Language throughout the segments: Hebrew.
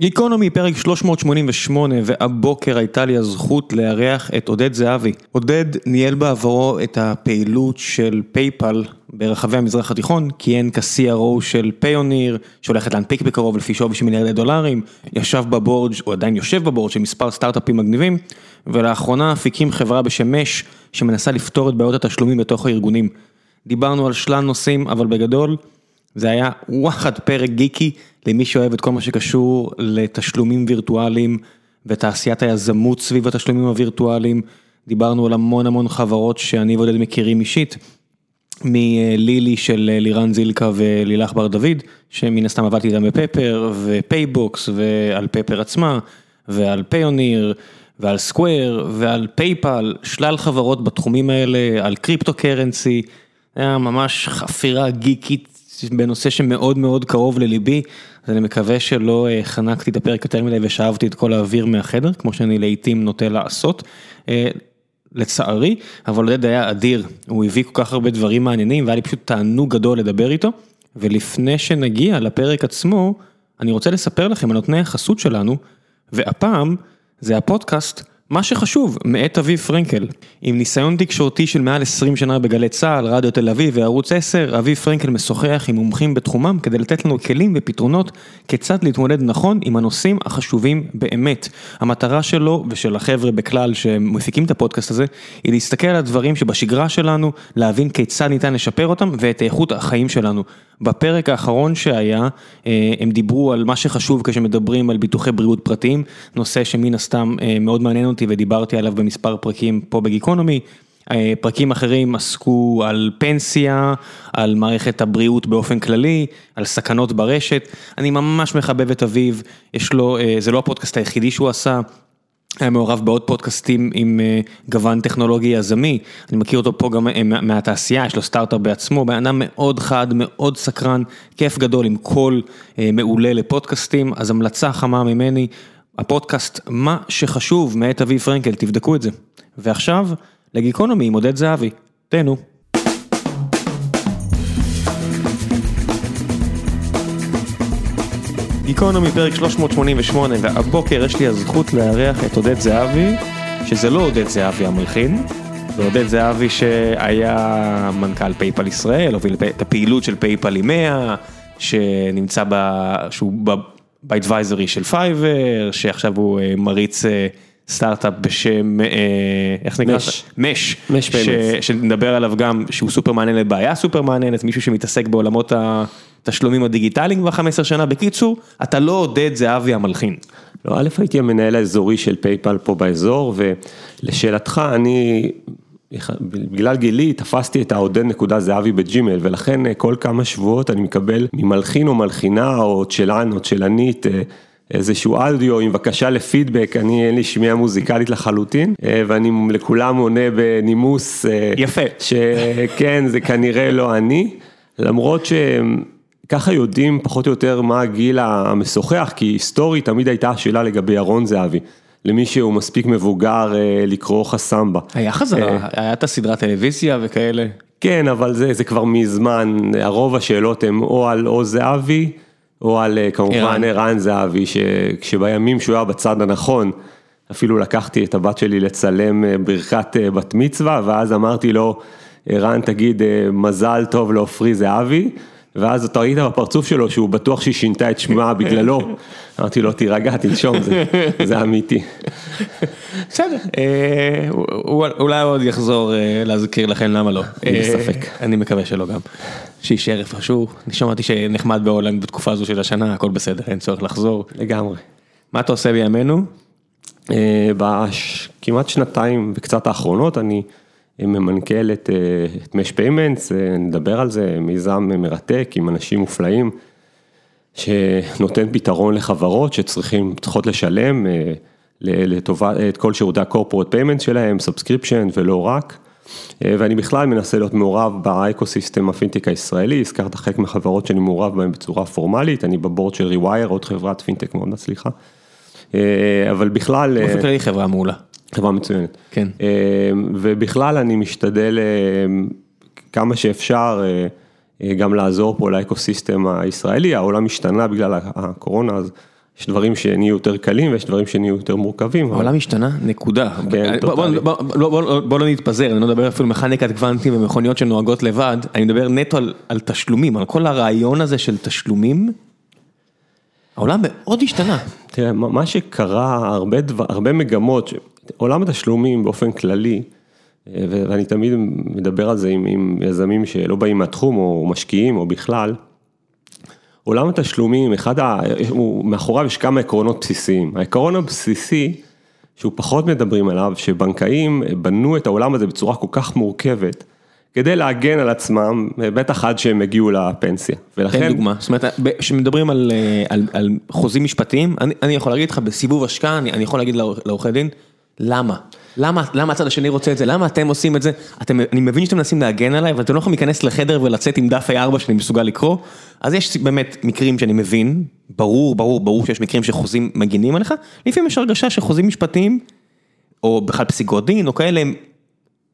גיקונומי פרק 388 והבוקר הייתה לי הזכות לארח את עודד זהבי. עודד ניהל בעברו את הפעילות של PayPal ברחבי המזרח התיכון, כיהן כ-CRO של Payoneer שהולכת להנפיק בקרוב לפי שווי של מיליארדי דולרים, ישב ב board, או עדיין יושב ב board של מספר סטארט-אפים מגניבים, ולאחרונה אף הקים חברה בשם Mesh שמנסה לפתור את בעיות התשלומים בתוך הארגונים. דיברנו על שלל נושאים, אבל בגדול זה היה וואחד פרק גיקי למי שאוהב את כל מה שקשור לתשלומים וירטואליים ותעשיית היזמות סביב התשלומים הווירטואליים. דיברנו על המון המון חברות שאני ועודד מכירים אישית, מ Lili של לירן זילקה ולילך בר דוד, שמן הסתם עבדתי איתם ב Pepper ו PayBox ועל Pepper עצמה ועל Payoneer ועל Square ועל PayPal, שלל חברות בתחומים האלה, על cryptocurrency, היה ממש חפירה גיקית בנושא שמאוד מאוד קרוב לליבי, אז אני מקווה שלא אה, חנקתי את הפרק יותר מדי ושאבתי את כל האוויר מהחדר, כמו שאני לעיתים נוטה לעשות. אה, לצערי, אבל עודד היה אדיר, הוא הביא כל כך הרבה דברים מעניינים והיה לי פשוט תענוג גדול לדבר איתו, ולפני שנגיע לפרק עצמו, אני רוצה לספר לכם על נותני החסות שלנו, והפעם זה הפודקאסט. מה שחשוב, מאת אביב פרנקל. עם ניסיון תקשורתי של מעל 20 שנה בגלי צה"ל, רדיו תל אביב וערוץ 10, אביב פרנקל משוחח עם מומחים בתחומם כדי לתת לנו כלים ופתרונות כיצד להתמודד נכון עם הנושאים החשובים באמת. המטרה שלו ושל החבר'ה בכלל שמפיקים את הפודקאסט הזה, היא להסתכל על הדברים שבשגרה שלנו, להבין כיצד ניתן לשפר אותם ואת איכות החיים שלנו. בפרק האחרון שהיה, אה, הם דיברו על מה שחשוב כשמדברים על ביטוחי בריאות פרטיים, נושא שמן הסתם אה, מאוד מעניין אותי ודיברתי עליו במספר פרקים פה בגיקונומי. אה, פרקים אחרים עסקו על פנסיה, על מערכת הבריאות באופן כללי, על סכנות ברשת. אני ממש מחבב את אביב, יש לו, זה לא הפודקאסט היחידי שהוא עשה. היה מעורב בעוד פודקאסטים עם אה, גוון טכנולוגי יזמי, אני מכיר אותו פה גם אה, מהתעשייה, יש לו סטארט-אפ בעצמו, בן אדם מאוד חד, מאוד סקרן, כיף גדול עם קול אה, מעולה לפודקאסטים, אז המלצה חמה ממני, הפודקאסט מה שחשוב מאת אביב פרנקל, תבדקו את זה. ועכשיו לגיקונומי עם עודד זהבי, תהנו. גיקונומי פרק 388 והבוקר יש לי הזכות לארח את עודד זהבי, שזה לא עודד זהבי המלחין, זה עודד זהבי שהיה מנכ"ל PayPal ישראל, הוביל את הפעילות של PayPal עם 100, שנמצא ב... שהוא ב advisory של Fiverr, שעכשיו הוא אה, מריץ אה, סטארט-אפ בשם, אה, איך נקרא? Mesh. Mesh. Mesh Payments. שנדבר עליו גם, שהוא סופר מעניין לבעיה סופר מעניינת, מישהו שמתעסק בעולמות התשלומים הדיגיטליים כבר 15 שנה. בקיצור, אתה לא עודד זהבי המלחין. לא, א' הייתי המנהל האזורי של PayPal פה באזור, ולשאלתך, אני, בגלל גילי, תפסתי את העודד נקודה זהבי ב Gmail, ולכן אה, כל כמה שבועות אני מקבל ממלחין או מלחינה, או צ'לן או צ'לנית, אה, איזשהו אודיו עם בקשה לפידבק, אני אין לי שמיעה מוזיקלית לחלוטין, אה, ואני לכולם עונה בנימוס. יפה. שכן, זה כנראה לא אני, למרות שככה יודעים פחות או יותר מה הגיל המשוחח, כי היסטורית תמיד הייתה השאלה לגבי ירון זהבי, למי שהוא מספיק מבוגר אה, לקרוא חסמבה. היה חזרה, היה את הסדרת טלוויזיה וכאלה. כן, אבל זה, זה כבר מזמן, הרוב השאלות הן או על או זהבי, או על אה, כמובן ערן. זהבי, שכשבימים שהוא היה בצד הנכון, אפילו לקחתי את הבת שלי לצלם אה, ברכת אה, בת מצווה, ואז אמרתי לו, ערן תגיד אה, מזל טוב לעופרי זהבי, ואז אתה ראית בפרצוף שלו שהוא בטוח שהיא שינתה את שמה בגללו, אמרתי לו תירגע, תנשום, זה, אמיתי. בסדר, אה, אולי עוד יחזור אה, להזכיר לכם למה לא. אני אה, בספק. אני מקווה שלא גם. שיישאר איפשהו, אני שמעתי שנחמד בהולנד בתקופה הזו של השנה, הכל בסדר, אין צורך לחזור. לגמרי. מה אתה עושה בימינו? בכמעט שנתיים וקצת האחרונות אני ממנכ"ל את, את Mesh Payments, נדבר על זה, מיזם מרתק עם אנשים מופלאים, שנותן פתרון לחברות שצריכים, צריכות לשלם אה, לטובת את כל שירותי ה-corporate payment שלהם, subscription ולא רק. אה, ואני בכלל מנסה להיות מעורב ב ecosystem ה fintech הישראלי, הזכרת חלק מהחברות שאני מעורב בהן בצורה פורמלית, אני ב board של רווייר, עוד חברת פינטק מאוד מצליחה. אה, אבל בכלל, באופן כללי חברה מעולה. חברה מצוינת. כן. אה, ובכלל אני משתדל אה, כמה שאפשר אה, גם לעזור פה ל ecosystem הישראלי, העולם השתנה בגלל הקורונה, אז יש דברים שנהיו יותר קלים ויש דברים שנהיו יותר מורכבים. העולם השתנה, נקודה. כן, בוא- לא נתפזר, אני לא מדבר אפילו מכניקת קוונטים ומכוניות שנוהגות לבד, אני מדבר נטו על- תשלומים, על כל הרעיון הזה של תשלומים. העולם מאוד השתנה. תראה, מה שקרה, הרבה, דבר, הרבה מגמות, עולם התשלומים באופן כללי, אה, ואני תמיד מדבר על זה עם, עם יזמים שלא באים מהתחום או משקיעים או בכלל, עולם התשלומים, אחד ה... הוא, מאחוריו יש כמה עקרונות בסיסיים. העקרון הבסיסי, שהוא פחות מדברים עליו, שבנקאים בנו את העולם הזה בצורה כל כך מורכבת, כדי להגן על עצמם, בטח עד שהם הגיעו לפנסיה. ולכן... תן דוגמה, זאת אומרת, כשמדברים על, אה, על, על חוזים משפטיים, אני, אני יכול להגיד לך בסיבוב השקעה, אני, אני יכול להגיד לעור- לעורכי דין, למה? למה, למה הצד השני רוצה את זה? למה אתם עושים את זה? אתם, אני מבין שאתם מנסים להגן עליי, אבל אתם לא יכולים להיכנס לחדר ולצאת עם דף A4 שאני מסוגל לקרוא, אז יש באמת מקרים שאני מבין, ברור, ברור, ברור שיש מקרים שחוזים מגינים עליך, לפעמים יש הרגשה שחוזים משפטיים, או בכלל פסיקות דין, או כאלה, הם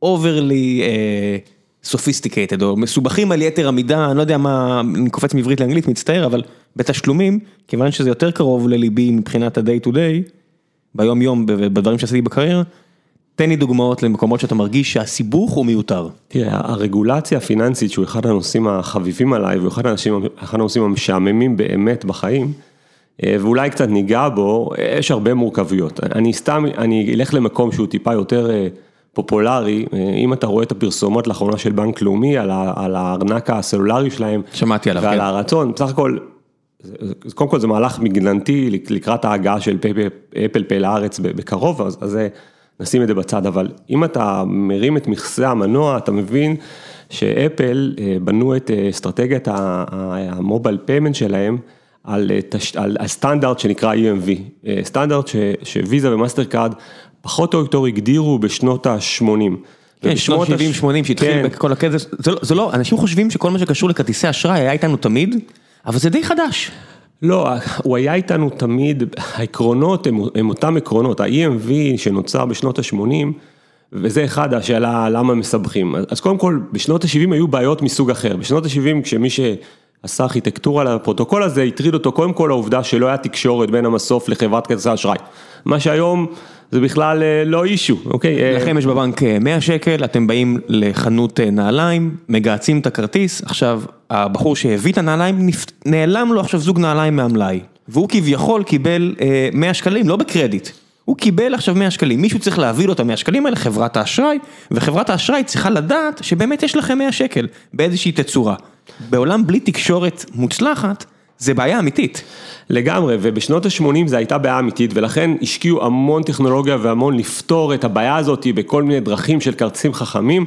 overly סופיסטיקטד, או מסובכים על יתר המידה, אני לא יודע מה, אני קופץ מעברית לאנגלית, מצטער, אבל בתשלומים, כיוון שזה יותר קרוב לליבי מבחינת ה-day to day, ביום יום, בדברים שעשיתי בקריירה, תן לי דוגמאות למקומות שאתה מרגיש שהסיבוך הוא מיותר. תראה, הרגולציה הפיננסית שהוא אחד הנושאים החביבים עליי, והוא אחד האנשים, אחד הנושאים המשעממים באמת בחיים, אה, ואולי קצת ניגע בו, יש הרבה מורכבויות. אני סתם, אני אלך למקום שהוא טיפה יותר אה, פופולרי, אה, אם אתה רואה את הפרסומות לאחרונה של בנק לאומי, על ה- על הארנק הסלולרי שלהם, שמעתי עליו, ועל כן. הרצון, בסך הכל, זה- קודם כל זה מהלך מגננתי לק- לקראת ההגעה של אפל פיי לארץ בקרוב, אז אז נשים את זה בצד, אבל אם אתה מרים את מכסה המנוע, אתה מבין שאפל אה, בנו את אה, אסטרטגיית ה- ה- ה mobile payment שלהם. על, אה, תש- על, על סטנדרט שנקרא EMV, סטנדרט ש, שוויזה ומאסטר קארד פחות או יותר הגדירו בשנות ה-80. כן, שנות 70-80 שהתחיל בכל הקטע, זה לא- זה לא, אנשים חושבים שכל מה שקשור לכרטיסי אשראי היה איתנו תמיד, אבל זה די חדש. לא, הוא היה איתנו תמיד, העקרונות הם, הם אותם עקרונות, ה-EMV שנוצר בשנות ה-80, וזה אחד, השאלה למה מסבכים. אז קודם כל, בשנות ה-70 היו בעיות מסוג אחר. בשנות ה-70 כשמי שעשה ארכיטקטורה לפרוטוקול הזה, הטריד אותו קודם כל העובדה שלא היה תקשורת בין המסוף לחברת כרטיסי אשראי. מה שהיום זה בכלל אה, לא אישו, אוקיי? אה, לכם יש בבנק אה, 100 שקל, אתם באים לחנות אה, נעליים, מגהצים את הכרטיס, עכשיו הבחור שהביא את הנעליים, נעלם לו עכשיו זוג נעליים מהמלאי, והוא כביכול קיבל אה, 100 שקלים, לא בקרדיט. הוא קיבל עכשיו 100 שקלים, מישהו צריך להביא לו את ה-100 שקלים האלה, חברת האשראי, וחברת האשראי צריכה לדעת שבאמת יש לכם 100 שקל, באיזושהי תצורה. בעולם בלי תקשורת מוצלחת, זה בעיה אמיתית. לגמרי, ובשנות ה-80 זו הייתה בעיה אמיתית, ולכן השקיעו המון טכנולוגיה והמון לפתור את הבעיה הזאת בכל מיני דרכים של כרטיסים חכמים,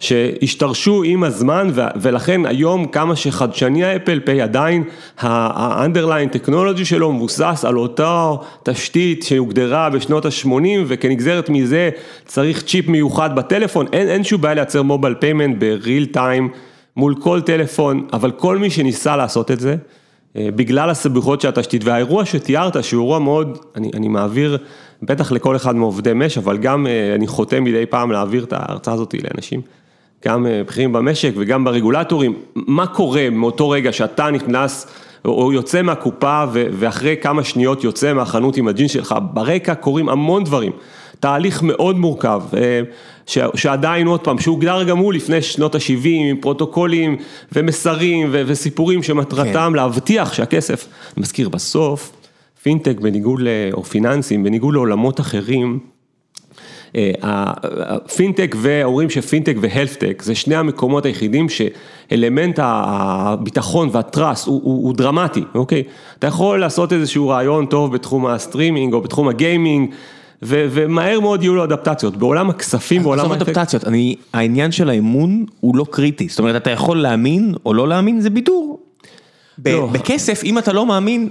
שהשתרשו עם הזמן, ולכן היום כמה שחדשני האפל פיי עדיין, ה-underlying technology שלו מבוסס על אותה תשתית שהוגדרה בשנות ה-80, וכנגזרת מזה צריך צ'יפ מיוחד בטלפון, אין, אין שום בעיה לייצר mobile payment ב-real time מול כל טלפון, אבל כל מי שניסה לעשות את זה, בגלל הסבוכות של התשתית והאירוע שתיארת שהוא אירוע מאוד, אני, אני מעביר בטח לכל אחד מעובדי מש, אבל גם אה, אני חותם מדי פעם להעביר את ההרצאה הזאת לאנשים, גם אה, בכירים במשק וגם ברגולטורים, מה קורה מאותו רגע שאתה נכנס או יוצא מהקופה ואחרי כמה שניות יוצא מהחנות עם הג'ינס שלך, ברקע קורים המון דברים. תהליך מאוד מורכב, אה, ש- שעדיין עוד פעם, שהוגדר גם הוא לפני שנות ה-70 עם פרוטוקולים ומסרים ו- וסיפורים שמטרתם כן. להבטיח שהכסף, אני מזכיר בסוף, פינטק בניגוד, או פיננסים, בניגוד לעולמות אחרים, הפינטק ואומרים שפינטק והלפטק זה שני המקומות היחידים שאלמנט הביטחון וה trust הוא, הוא, הוא דרמטי, אוקיי? אתה יכול לעשות איזשהו רעיון טוב בתחום הסטרימינג או בתחום הגיימינג ומהר מאוד יהיו לו אדפטציות, בעולם הכספים, בעולם עזוב אדפטציות, אני, העניין של האמון הוא לא קריטי, זאת אומרת אתה יכול להאמין או לא להאמין, זה בידור. לא. בכסף, אם אתה לא מאמין,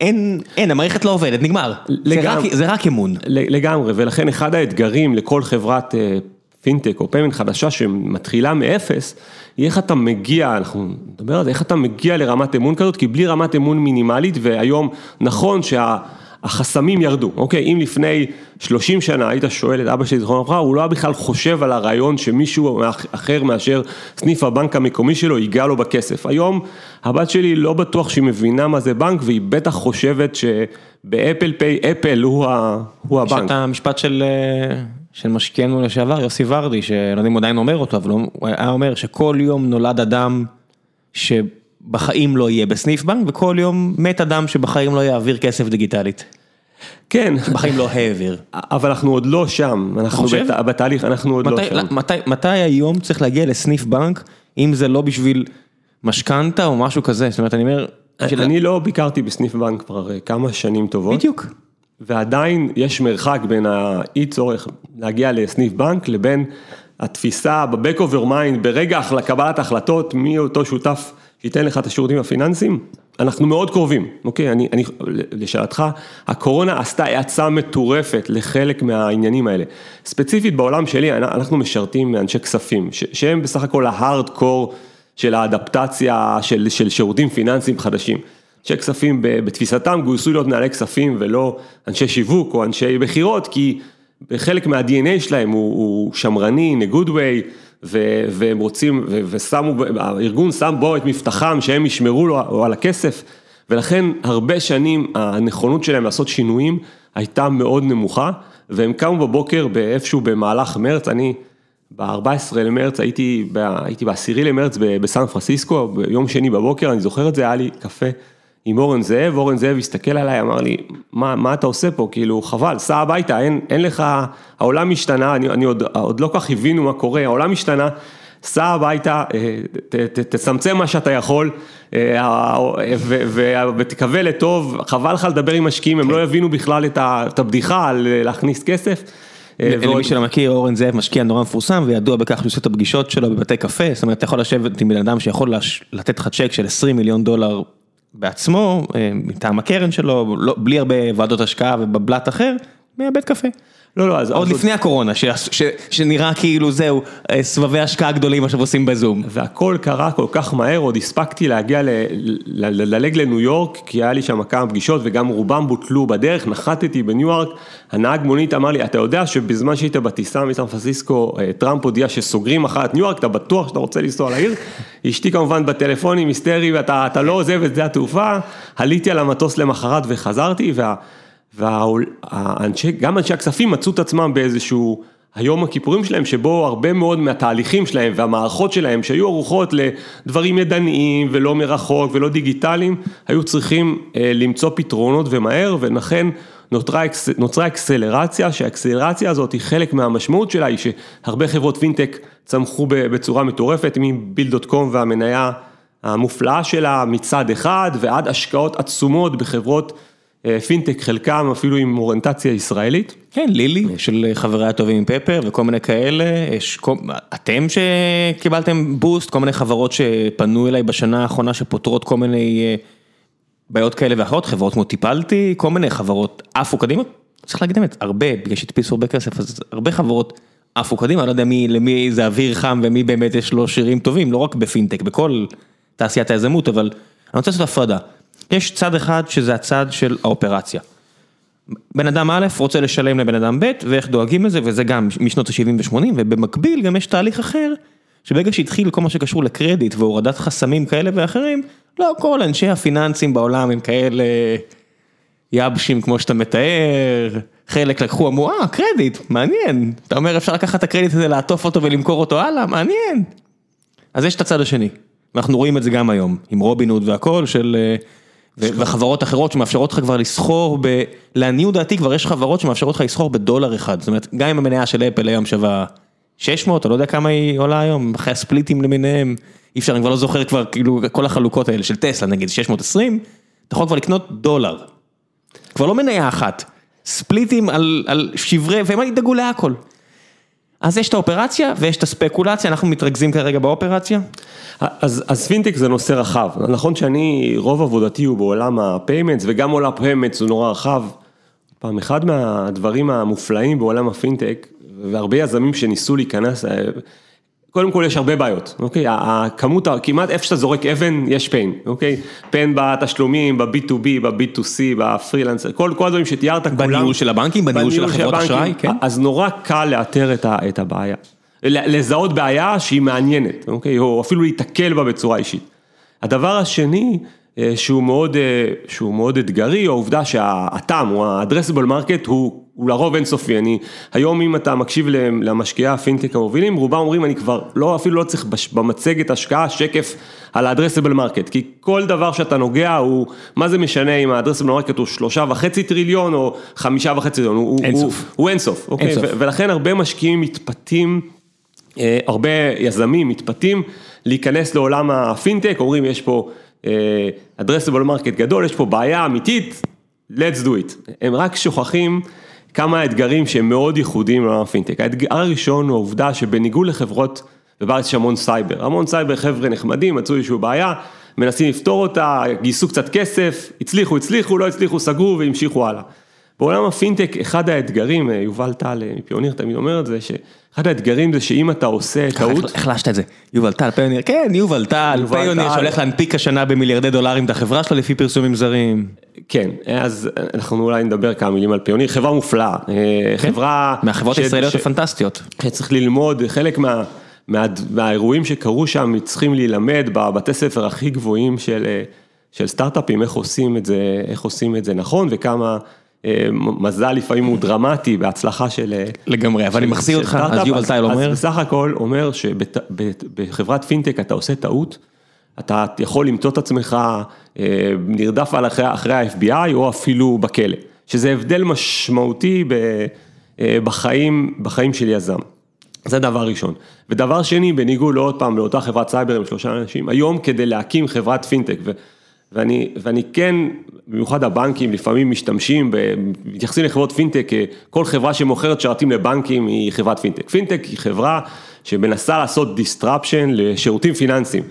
אין, אין, המערכת לא עובדת, נגמר. זה לגמרי. רק, זה רק אמון. לגמרי, ולכן אחד האתגרים לכל חברת אה, פינטק או payment חדשה שמתחילה מאפס, היא איך אתה מגיע, אנחנו נדבר על זה, איך אתה מגיע לרמת אמון כזאת, כי בלי רמת אמון מינימלית, והיום נכון שה... החסמים ירדו, אוקיי? אם לפני 30 שנה היית שואל את אבא שלי זכרונו לברכה, הוא לא היה בכלל חושב על הרעיון שמישהו אחר מאשר סניף הבנק המקומי שלו ייגע לו בכסף. היום הבת שלי לא בטוח שהיא מבינה מה זה בנק והיא בטח חושבת שבאפל פיי אפל הוא, ה, הוא הבנק. יש את המשפט של, אה, של משקיענו לשעבר, יוסי ורדי, שלא יודע אם הוא עדיין אומר אותו, אבל הוא היה אומר שכל יום נולד אדם ש... בחיים לא יהיה בסניף בנק, וכל יום מת אדם שבחיים לא יעביר כסף דיגיטלית. כן. בחיים לא העביר. אבל אנחנו עוד לא שם, אנחנו בת, בתהליך, אנחנו עוד לא מתי, לא שם. מתי, מתי היום צריך להגיע לסניף בנק, אם זה לא בשביל משכנתה או משהו כזה, זאת אומרת, אני אומר... אני לא ביקרתי בסניף בנק כבר אה, כמה שנים טובות. בדיוק. ועדיין יש מרחק בין האי צורך להגיע לסניף בנק לבין התפיסה ב-back of your mind ברגע קבלת החלטות מי אותו שותף שייתן לך את השירותים הפיננסיים, אנחנו מאוד קרובים, אוקיי, אני, אני, לשאלתך, הקורונה עשתה האצה מטורפת לחלק מהעניינים האלה. ספציפית בעולם שלי, אנחנו משרתים אנשי כספים, ש, שהם בסך הכל ההארד קור של האדפטציה של, של שירותים פיננסיים חדשים. אנשי כספים בתפיסתם גויסו להיות מנהלי כספים ולא אנשי שיווק או אנשי מכירות, כי בחלק מה-DNA שלהם הוא, הוא שמרני, in a good way. והם רוצים, ושמו, הארגון שם בו את מבטחם שהם ישמרו לו על הכסף, ולכן הרבה שנים הנכונות שלהם לעשות שינויים הייתה מאוד נמוכה, והם קמו בבוקר באיפשהו במהלך מרץ, אני ב-14 למרץ הייתי, הייתי ב-10 למרץ בסן פרנסיסקו, ביום שני בבוקר, אני זוכר את זה, היה לי קפה. עם אורן זאב, אורן זאב הסתכל עליי, אמר לי, מה, מה אתה עושה פה, כאילו, חבל, סע הביתה, אין, אין לך, העולם השתנה, אני, אני עוד, עוד לא כל כך הבינו מה קורה, העולם השתנה, סע הביתה, אה, ת, ת, תצמצם מה שאתה יכול, אה, ותקווה לטוב, חבל לך לדבר עם משקיעים, הם לא יבינו בכלל את הבדיחה על להכניס כסף. אה, למי שלא מכיר, אורן זאב משקיע נורא מפורסם וידוע בכך שהוא עושה את הפגישות שלו בבתי קפה, זאת אומרת, אתה יכול לשבת עם בן אדם שיכול לתת לך צ'ק של 20 מיליון דולר בעצמו, אה, מטעם הקרן שלו, לא, בלי הרבה ועדות השקעה ובבלת אחר, מהבית קפה. לא, לא, אז... עוד לפני עוד... הקורונה, ש, ש, שנראה כאילו זהו, אה, סבבי השקעה גדולים עכשיו עושים בזום. והכל קרה כל כך מהר, עוד הספקתי להגיע, ל, ל, ללג לניו יורק, כי היה לי שם כמה פגישות וגם רובם בוטלו בדרך, נחתתי בניו יורק, הנהג מונית אמר לי, אתה יודע שבזמן שהיית בטיסה מסן פרנסיסקו, אה, טראמפ הודיע שסוגרים את ניו יורק, אתה בטוח שאתה רוצה לנסוע לעיר? אשתי כמובן בטלפונים היסטרי ואתה לא עוזב את שדה התעופה, עליתי על המטוס למחרת וחזרתי, וה... והאנשי, גם אנשי הכספים מצאו את עצמם באיזשהו היום הכיפורים שלהם, שבו הרבה מאוד מהתהליכים שלהם והמערכות שלהם, שהיו ערוכות לדברים ידניים ולא מרחוק ולא דיגיטליים, היו צריכים אה, למצוא פתרונות ומהר, ולכן נוצרה, נוצרה אקסלרציה, שהאקסלרציה הזאת היא חלק מהמשמעות שלה, היא שהרבה חברות פינטק צמחו בצורה מטורפת, מביל.קום והמניה המופלאה שלה מצד אחד, ועד השקעות עצומות בחברות פינטק, חלקם אפילו עם אוריינטציה ישראלית. כן, לילי, של חברי הטובים עם פפר וכל מיני כאלה, יש, אתם שקיבלתם בוסט, כל מיני חברות שפנו אליי בשנה האחרונה שפותרות כל מיני אה, בעיות כאלה ואחרות, חברות כמו טיפלתי, כל מיני חברות עפו קדימה, צריך להגיד באמת, הרבה, בגלל שהדפיסו הרבה כסף, אז הרבה חברות עפו קדימה, אני לא יודע מי, למי זה אוויר חם ומי באמת יש לו שירים טובים, לא רק בפינטק, בכל תעשיית היזמות, אבל אני רוצה לעשות הפרדה. יש צד אחד שזה הצד של האופרציה. בן אדם א' רוצה לשלם לבן אדם ב' ואיך דואגים לזה וזה גם משנות ה-70 ו-80 ובמקביל גם יש תהליך אחר שברגע שהתחיל כל מה שקשור לקרדיט והורדת חסמים כאלה ואחרים לא כל אנשי הפיננסים בעולם הם כאלה יבשים כמו שאתה מתאר, חלק לקחו אמרו אה קרדיט מעניין, אתה אומר אפשר לקחת את הקרדיט הזה לעטוף אותו ולמכור אותו הלאה מעניין. אז יש את הצד השני, ואנחנו רואים את זה גם היום עם רובין הוד והכל של וחברות אחרות שמאפשרות לך כבר לסחור, ב... לעניות דעתי כבר יש חברות שמאפשרות לך לסחור בדולר אחד, זאת אומרת, גם אם המניה של אפל היום שווה 600, אני לא יודע כמה היא עולה היום, אחרי הספליטים למיניהם, אי אפשר, אני כבר לא זוכר כבר, כאילו, כל החלוקות האלה של טסלה נגיד, 620, אתה יכול כבר לקנות דולר. כבר לא מניה אחת, ספליטים על, על שברי, והם ידאגו להכל. אז יש את האופרציה ויש את הספקולציה, אנחנו מתרכזים כרגע באופרציה. אז, אז פינטק זה נושא רחב, נכון שאני, רוב עבודתי הוא בעולם ה payments וגם עולם ה payments הוא נורא רחב. פעם אחד מהדברים המופלאים בעולם הפינטק, והרבה יזמים שניסו להיכנס, קודם כל יש הרבה בעיות, אוקיי? הכמות, כמעט איפה שאתה זורק אבן, יש pain, אוקיי? pain בתשלומים, ב-B2B, ב-B2C, בפרילנסר, כל הדברים שתיארת, כולם. בניהול של הבנקים, בניהול של החברות אשראי, כן. אז נורא קל לאתר את הבעיה. לזהות בעיה שהיא מעניינת, אוקיי? או אפילו להתקל בה בצורה אישית. הדבר השני, שהוא מאוד, שהוא מאוד אתגרי, העובדה שהאט"ם, או ה-addressable market, הוא הוא לרוב אינסופי, אני, היום אם אתה מקשיב למשקיעי הפינטק המובילים, רובם אומרים אני כבר לא, אפילו לא צריך במצגת השקעה שקף על ה-addressable market, כי כל דבר שאתה נוגע הוא, מה זה משנה אם ה-addressable market הוא שלושה וחצי טריליון או חמישה וחצי טריליון, הוא אינסוף, הוא, הוא אינסוף, אוקיי? אינסוף. ולכן הרבה משקיעים מתפתים, הרבה יזמים מתפתים להיכנס לעולם הפינטק, אומרים יש פה addressable market גדול, יש פה בעיה אמיתית, let's do it, הם רק שוכחים כמה אתגרים שהם מאוד ייחודיים לעולם הפינטק. האתגר הראשון הוא העובדה שבניגוד לחברות, ובארץ יש המון סייבר, המון סייבר חבר'ה נחמדים, מצאו איזושהי בעיה, מנסים לפתור אותה, גייסו קצת כסף, הצליחו, הצליחו, לא הצליחו, סגרו והמשיכו הלאה. בעולם הפינטק, אחד האתגרים, יובל טל מפיוניר תמיד אומר את זה, שאחד האתגרים זה שאם אתה עושה טעות... אכלת את זה, יובל טל, פיוניר, כן, יובל טל, פיוניר שהולך להנפיק השנה במיליארדי דולרים את החברה שלו לפי פרסומים זרים. כן, אז אנחנו אולי נדבר כמה מילים על פיוניר, חברה מופלאה, חברה... מהחברות הישראליות הפנטסטיות. צריך ללמוד, חלק מהאירועים שקרו שם צריכים להילמד בבתי ספר הכי גבוהים של סטארט-אפים, איך עושים את זה, איך עושים את זה נכון וכמה... מזל לפעמים הוא דרמטי בהצלחה של... לגמרי, אבל אני מחזיר אותך, אז יובל טייל אומר. אז בסך הכל אומר שבחברת פינטק אתה עושה טעות, אתה יכול למצוא את עצמך נרדף אחרי ה-FBI או אפילו בכלא, שזה הבדל משמעותי בחיים, בחיים של יזם. זה דבר ראשון. ודבר שני, בניגוד לעוד פעם לאותה חברת סייבר עם שלושה אנשים, היום כדי להקים חברת פינטק, ואני, ואני כן, במיוחד הבנקים לפעמים משתמשים, מתייחסים לחברות פינטק, כל חברה שמוכרת שרתים לבנקים היא חברת פינטק. פינטק היא חברה שמנסה לעשות disruption לשירותים פיננסיים.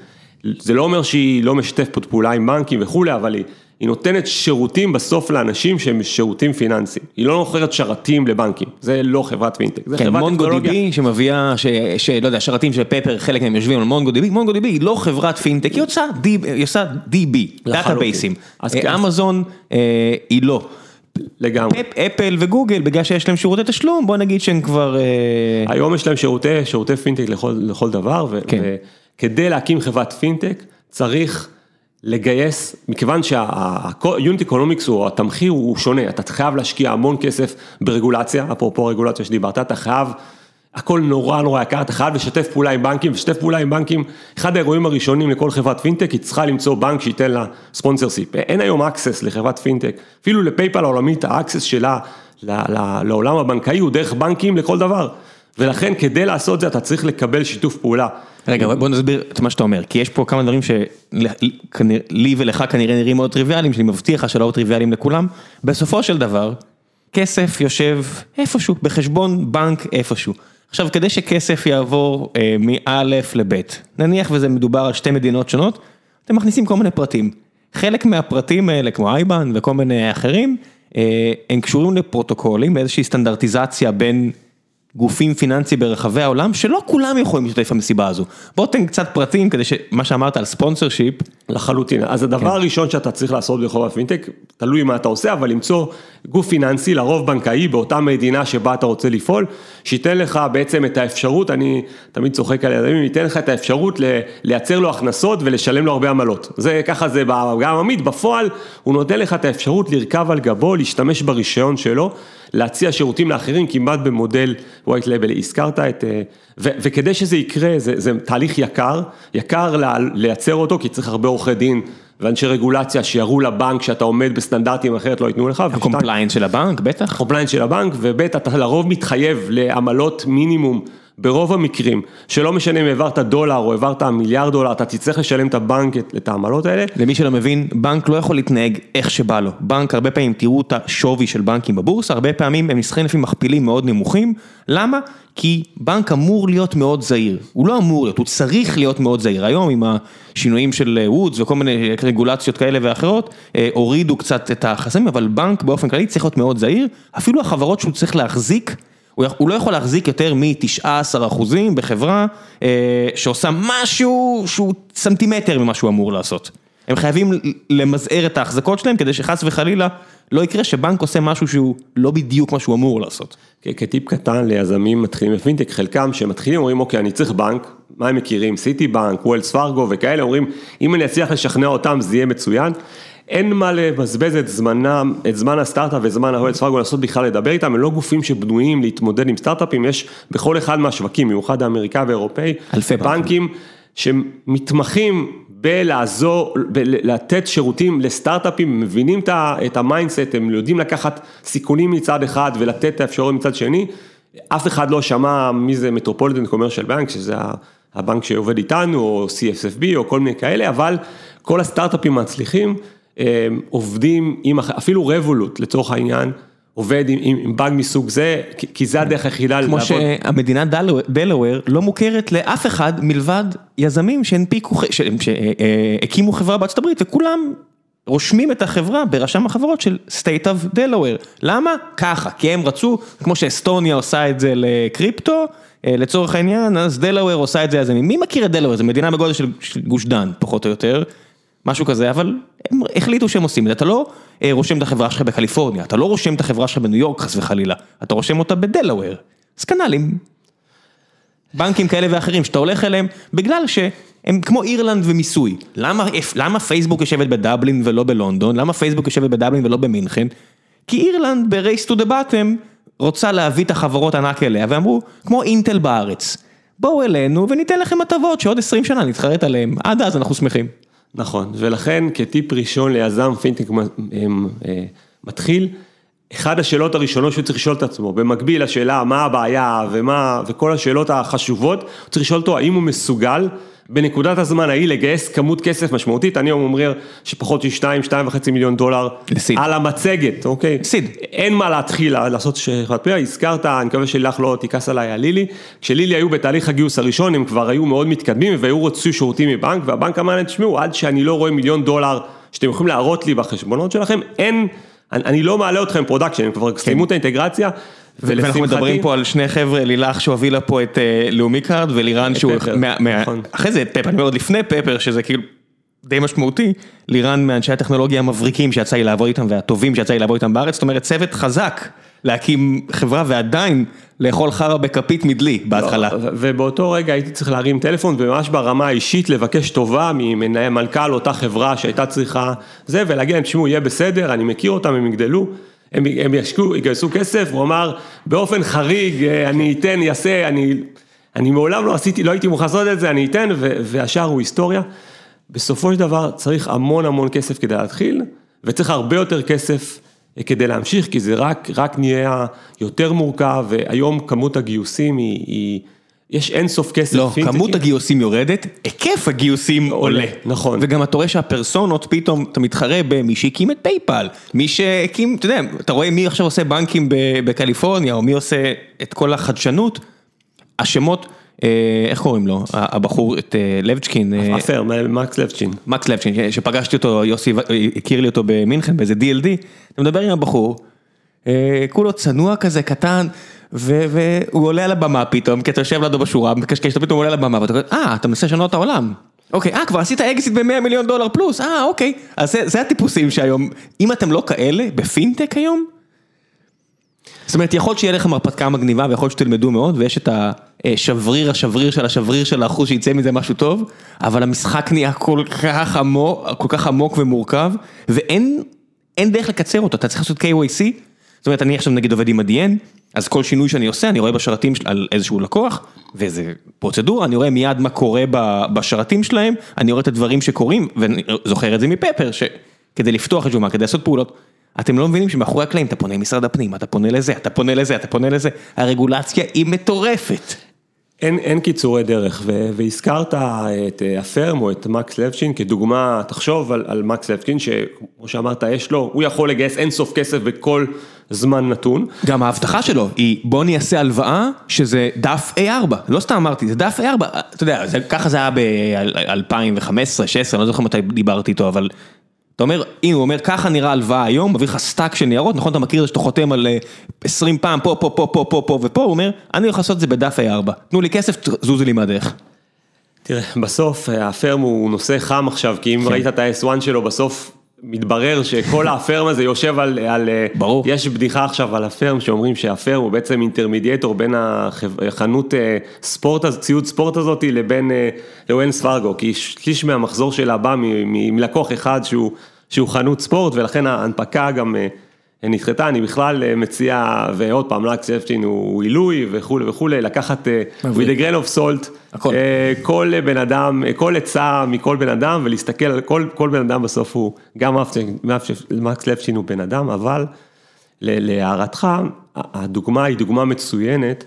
זה לא אומר שהיא לא משתפת פעולה עם בנקים וכולי, אבל היא, היא נותנת שירותים בסוף לאנשים שהם שירותים פיננסיים. היא לא מוכרת שרתים לבנקים, זה לא חברת פינטק, זה כן, חברת מונגו דיבי שמביאה, שלא יודע, שרתים של פפר, חלק מהם יושבים על מונגו דיבי, מונגו דיבי היא לא חברת פינטק, היא עושה DB, דאטאבייסים. אמזון היא לא. לגמרי. אפל וגוגל, בגלל שיש להם שירותי תשלום, בוא נגיד שהם כבר... היום יש להם שירותי, שירותי פינטק לכל, לכל דבר, כן. וכדי להקים חברת פינטק צריך לגייס, מכיוון שה unit economics הוא, התמחיר הוא שונה, אתה חייב להשקיע המון כסף ברגולציה, אפרופו רגולציה שדיברת, אתה חייב, הכל נורא נורא יקר, אתה חייב לשתף פעולה עם בנקים, לשתף פעולה עם בנקים, אחד האירועים הראשונים לכל חברת פינטק, היא צריכה למצוא בנק שייתן לה sponsorship, אין היום access לחברת פינטק, אפילו לפייפל העולמית, ה access שלה לעולם הבנקאי הוא דרך בנקים לכל דבר. ולכן כדי לעשות זה אתה צריך לקבל שיתוף פעולה. רגע בוא נסביר את מה שאתה אומר, כי יש פה כמה דברים שלי ולך כנראה נראים מאוד טריוויאליים, שאני מבטיח לך שלא טריוויאליים לכולם, בסופו של דבר, כסף יושב איפשהו, בחשבון בנק איפשהו. עכשיו כדי שכסף יעבור אה, מא' לב', נניח וזה מדובר על שתי מדינות שונות, אתם מכניסים כל מיני פרטים. חלק מהפרטים האלה, כמו אייבן וכל מיני אחרים, אה, הם קשורים לפרוטוקולים, באיזושהי סטנדרטיזציה בין גופים פיננסיים ברחבי העולם, שלא כולם יכולים להשתתף במסיבה הזו. בוא תן קצת פרטים כדי שמה שאמרת על ספונסר שיפ. לחלוטין, אז הדבר כן. הראשון שאתה צריך לעשות ברחוב הפינטק, תלוי מה אתה עושה, אבל למצוא גוף פיננסי, לרוב בנקאי, באותה מדינה שבה אתה רוצה לפעול, שייתן לך בעצם את האפשרות, אני תמיד צוחק על ידעים, ייתן לך את האפשרות לייצר לו הכנסות ולשלם לו הרבה עמלות. זה ככה זה גם עמית, בפועל הוא נותן לך את האפשרות לרכב על גבו, להשתמש ברישיון שלו. להציע שירותים לאחרים כמעט במודל white label, הזכרת את, אה, ו, וכדי שזה יקרה, זה, זה תהליך יקר, יקר לייצר אותו כי צריך הרבה עורכי דין ואנשי רגולציה שיראו לבנק שאתה עומד בסטנדרטים אחרת לא ייתנו לך. ה compliance של הבנק, בטח. ה compliance של הבנק, וב' אתה לרוב מתחייב לעמלות מינימום. ברוב המקרים, שלא משנה אם העברת דולר או העברת מיליארד דולר, אתה תצטרך לשלם את הבנק, את העמלות האלה. למי שלא מבין, בנק לא יכול להתנהג איך שבא לו. בנק, הרבה פעמים תראו את השווי של בנקים בבורסה, הרבה פעמים הם נסחרים לפי מכפילים מאוד נמוכים. למה? כי בנק אמור להיות מאוד זהיר. הוא לא אמור להיות, הוא צריך להיות מאוד זהיר. היום עם השינויים של וודס וכל מיני רגולציות כאלה ואחרות, אה, הורידו קצת את החסמים, אבל בנק באופן כללי צריך להיות מאוד זהיר. אפילו החברות שהוא צריך להחזיק, הוא לא יכול להחזיק יותר מ-19% בחברה שעושה משהו שהוא סנטימטר ממה שהוא אמור לעשות. הם חייבים למזער את ההחזקות שלהם כדי שחס וחלילה לא יקרה שבנק עושה משהו שהוא לא בדיוק מה שהוא אמור לעשות. כטיפ קטן ליזמים מתחילים בפינטק, חלקם שמתחילים אומרים אוקיי אני צריך בנק, מה הם מכירים, סיטי בנק, וולס פארגו וכאלה, אומרים אם אני אצליח לשכנע אותם זה יהיה מצוין. אין מה לבזבז את זמנם, את זמן הסטארט-אפ וזמן פארגו לעשות בכלל לדבר איתם, הם לא גופים שבנויים להתמודד עם סטארט-אפים, יש בכל אחד מהשווקים, במיוחד האמריקאי והאירופאי, אלפי בנקים. שמתמחים בלעזור, לתת שירותים לסטארט-אפים, מבינים את ה mindset, הם יודעים לקחת סיכונים מצד אחד ולתת את האפשרות מצד שני, אף אחד לא שמע מי זה Metropolitan Commercial Bank, שזה הבנק שעובד איתנו, או CFSFB, או כל מיני כאלה, אבל כל הסטארט-אפים מצליחים, עובדים עם, אפילו Revolut לצורך העניין, עובד עם, עם, עם בנק מסוג זה, כי זה הדרך היחידה לעבוד. כמו שהמדינה דלוור לא מוכרת לאף אחד מלבד יזמים שהנפיקו, שהקימו חברה בארצות הברית וכולם רושמים את החברה ברשם החברות של state of Delaware. למה? ככה, כי הם רצו, כמו שאסטוניה עושה את זה לקריפטו, לצורך העניין, אז דלוור עושה את זה יזמים. מי מכיר את דלוור? זו מדינה בגודל של גוש דן, פחות או יותר. משהו כזה, אבל הם החליטו שהם עושים את זה, אתה לא רושם את החברה שלך בקליפורניה, אתה לא רושם את החברה שלך בניו יורק חס וחלילה, אתה רושם אותה בדלוור, אז כנ"לים, בנקים כאלה ואחרים שאתה הולך אליהם, בגלל שהם כמו אירלנד ומיסוי, למה, למה פייסבוק יושבת בדבלין ולא בלונדון, למה פייסבוק יושבת בדבלין ולא במינכן, כי אירלנד ב-race to the bottom רוצה להביא את החברות ענק אליה, ואמרו, כמו אינטל בארץ, בואו אלינו וניתן לכם הטבות שעוד 20 שנה נתחרט עליהם, עד אז אנחנו שמחים. נכון, ולכן כטיפ ראשון ליזם פינטק מתחיל, אחד השאלות הראשונות שהוא צריך לשאול את עצמו, במקביל לשאלה מה הבעיה ומה, וכל השאלות החשובות, הוא צריך לשאול אותו האם הוא מסוגל בנקודת הזמן ההיא לגייס כמות כסף משמעותית, אני היום אומר שפחות מ-2, 2.5 מיליון דולר לסיד. על המצגת, אוקיי? סיד. אין מה להתחיל לעשות שכבת פיה, הזכרת, אני מקווה שלך לא תיכנס עליי על לילי, כשלילי היו בתהליך הגיוס הראשון הם כבר היו מאוד מתקדמים והיו רוצים שירותים מבנק והבנק אמר להם, תשמעו, עד שאני לא רואה מיליון דולר שאתם יכולים להראות לי בחשבונות שלכם, אין, אני, אני לא מעלה אתכם production, הם כבר כן. סיימו את האינטגרציה. ואנחנו מדברים פה על שני חבר'ה, לילך שהובילה פה את לאומי קארד ולירן שהוא, נכון. אחרי זה פפר, אני אומר עוד לפני פפר שזה כאילו די משמעותי, לירן מאנשי הטכנולוגיה המבריקים שיצא לי לעבוד איתם והטובים שיצא לי לעבוד איתם בארץ, זאת אומרת צוות חזק להקים חברה ועדיין לאכול חרא בכפית מדלי בהתחלה. ובאותו רגע הייתי צריך להרים טלפון וממש ברמה האישית לבקש טובה ממנהל מנכ"ל אותה חברה שהייתה צריכה זה ולהגיד להם תשמעו יהיה בסדר, אני מכיר אותם, הם יגדלו. הם הם ישקו, יגייסו כסף, הוא אמר, באופן חריג, אני אתן, אעשה, אני אני מעולם לא עשיתי, לא הייתי מוכן לעשות את זה, אני אתן, והשאר הוא היסטוריה. בסופו של דבר צריך המון המון כסף כדי להתחיל, וצריך הרבה יותר כסף כדי להמשיך, כי זה רק, רק נהיה יותר מורכב, והיום כמות הגיוסים היא, היא יש אין סוף כסף. לא, כמות הגיוסים יורדת, היקף הגיוסים עולה. נכון. וגם אתה רואה שהפרסונות, פתאום אתה מתחרה במי שהקים את PayPal, מי שהקים, אתה יודע, אתה רואה מי עכשיו עושה בנקים בקליפורניה, או מי עושה את כל החדשנות, השמות, איך קוראים לו, הבחור, את לבצ'ין. Affirm, מקס לבצ'ין. מקס לבצ'ין, שפגשתי אותו, יוסי הכיר לי אותו במינכן, באיזה DLD, אתה מדבר עם הבחור, כולו צנוע כזה, קטן. והוא עולה על הבמה פתאום, כי אתה יושב לידו בשורה, מקשקש, אתה פתאום עולה על הבמה ואתה אומר, אה, אתה מנסה לשנות את העולם. אוקיי, אה, כבר עשית אקזיט ב-100 מיליון דולר פלוס, אה, אוקיי. אז זה, זה הטיפוסים שהיום, אם אתם לא כאלה, בפינטק היום, זאת אומרת, יכול שיהיה לכם הרפתקה מגניבה ויכול שתלמדו מאוד, ויש את השבריר, השבריר של השבריר של האחוז שיצא מזה משהו טוב, אבל המשחק נהיה כל כך עמוק, כל כך עמוק ומורכב, ואין דרך לקצר אותו, אתה צריך לעשות KYC, זאת אומרת, אני עכשיו נגיד עובד עם Adyen, אז כל שינוי שאני עושה, אני רואה בשרתים על איזשהו לקוח, וזה פרוצדורה, אני רואה מיד מה קורה בשרתים שלהם, אני רואה את הדברים שקורים, ואני זוכר את זה מפפר, שכדי לפתוח את ג'ומעה, כדי לעשות פעולות, אתם לא מבינים שמאחורי הקלעים אתה פונה למשרד הפנים, אתה פונה לזה, אתה פונה לזה, אתה פונה לזה, הרגולציה היא מטורפת. אין אין קיצורי דרך, והזכרת את הפרם או את מקס לבצ'ין כדוגמה, תחשוב על על מקס לבצ'ין, שכמו שאמרת, יש לו, הוא יכול לגייס אין סוף כסף בכל זמן נתון. גם ההבטחה שלו היא בוא אני אעשה הלוואה שזה דף A4, לא סתם אמרתי, זה דף A4, אתה יודע, זה, ככה זה היה ב-2015, 2016, אני לא זוכר מתי דיברתי איתו, אבל אתה אומר, אם הוא אומר, ככה נראה הלוואה היום, מביא לך stack של ניירות, נכון, אתה מכיר את זה שאתה חותם על 20 פעם, פה, פה, פה, פה, פה, פה ופה, הוא אומר, אני הולך לעשות את זה בדף A4, תנו לי כסף, זוזו לי מהדרך. תראה, בסוף Affirm הוא נושא חם עכשיו, כי אם כן. ראית את ה-S1 שלו, בסוף מתברר שכל הפרם הזה יושב על, על... ברור. יש בדיחה עכשיו על הפרם שאומרים שהפרם הוא בעצם אינטרמידיאטור בין החנות אה, ספורט, ציוד ספורט הזאתי לבין לווינס פרגו, כי שליש מהמחזור שלה בא מלקוח אחד שהוא, שהוא חנות ספורט ולכן ההנפקה גם אה, נדחתה, אני בכלל אה, מציע, ועוד פעם, לקס אפשטיין הוא עילוי וכולי וכולי, לקחת with a grain of salt, הכל. כל בן אדם, כל עצה מכל בן אדם ולהסתכל על כל, כל בן אדם בסוף הוא, גם מקס לבצ'ין הוא בן אדם, אבל להערתך, הדוגמה היא דוגמה מצוינת,